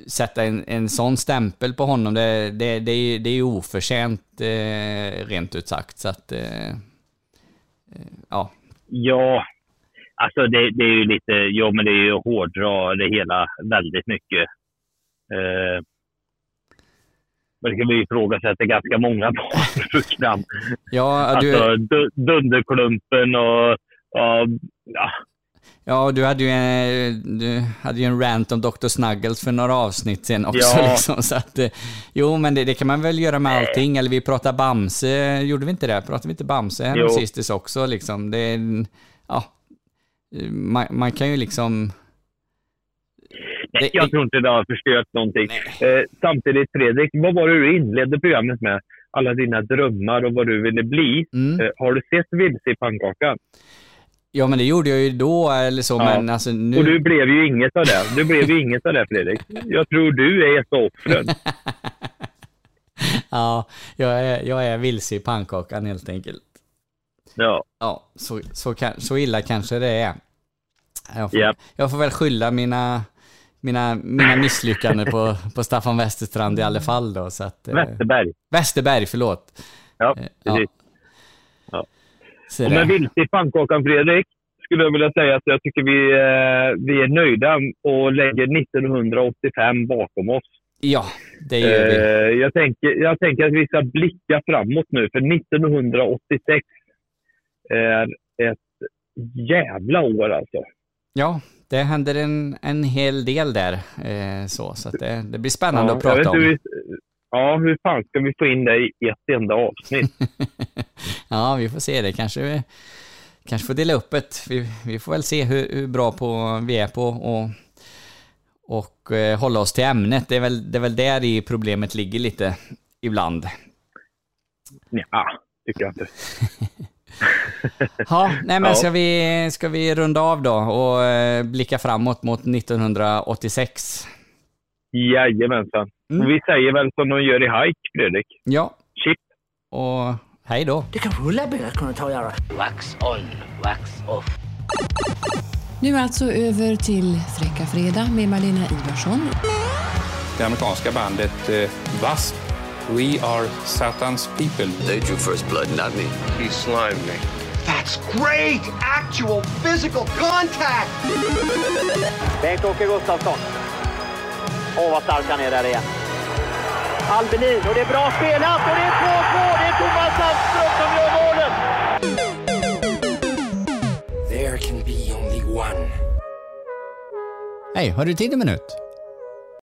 sätta en, en sån stämpel på honom, det, det, det, är, det är ju oförtjänt eh, rent ut sagt. Så att, eh, ja. Ja, alltså det, det är ju lite, ja men det är ju att hårdra det hela väldigt mycket. Eh, men det kan vi ifrågasätta ganska många barnprogram. Ja, du, Alltså du, Dunderklumpen och, och ja, ja, du hade ju en, du hade ju en rant om Dr. Snuggles för några avsnitt sen också. Ja. Liksom, så att, eh, jo, men det, det kan man väl göra med allting. Eller vi pratar Bamse, gjorde vi inte det? Pratade vi inte Bamse Jo. sistis också? Liksom. Det, ja, man, man kan ju liksom... Nej, jag tror inte det har förstört någonting. Eh, samtidigt, Fredrik, vad var det du inledde programmet med? Alla dina drömmar och vad du ville bli. Mm. Eh, har du sett Vilse i pannkakan? Ja, men det gjorde jag ju då eller så, Ja. men alltså nu... Och du blev ju inget av det. Du blev ju inget av det, Fredrik. Jag tror du är ett av offren. Ja, jag är, jag är vilse i pannkakan helt enkelt. Ja. Ja, så, så, kan, så illa kanske det är. Jag får, Japp. jag får väl skylla mina, mina, mina misslyckanden på, på Staffan Westerstrand i alla fall då. Så att, eh, Westerberg. Westerberg, förlåt. Ja, Eh, precis. Så Och det. med Vilse i pannkakan, Fredrik, skulle jag vilja säga att jag tycker vi, eh, vi är nöjda och lägger 1985 bakom oss. Ja, det gör vi. Eh, jag, tänker, jag tänker att vi ska blicka framåt nu, för 1986 är ett jävla år alltså. Ja, det händer en, en hel del där. Eh, så så det, det blir spännande ja, att prata om. hur ja, hur fan ska vi få in det i ett enda avsnitt? Ja, vi får se det. Kanske vi kanske får dela upp det. Vi, vi får väl se hur, hur bra på vi är på och, och eh, hålla oss till ämnet. Det är, väl, det är väl där i problemet ligger lite ibland. ja, tycker jag inte. Ja, nej men Ja. ska, vi, ska vi runda av då och eh, blicka framåt mot 1986? Jajamensan. Mm. Och vi säger väl som de gör i Hike, Fredrik. Ja. Chip. Och hej då. Det kanske rullarbrädan kunde ta och göra. Wax on, wax off. Nu alltså över till Fräcka Fredag med Malena Ivarsson. Det amerikanska bandet eh, W.A.S.P. We are Satan's people. They drew first blood, not me. He slimed me. That's great! Actual physical contact! Bengt-Åke Gustafsson. Åh, vad stark han är där igen. Albelin, och det är bra spelat och det är 2-2. Det är Thomas Sandström som gör målet. There can be only one. Hej, har du tid en minut?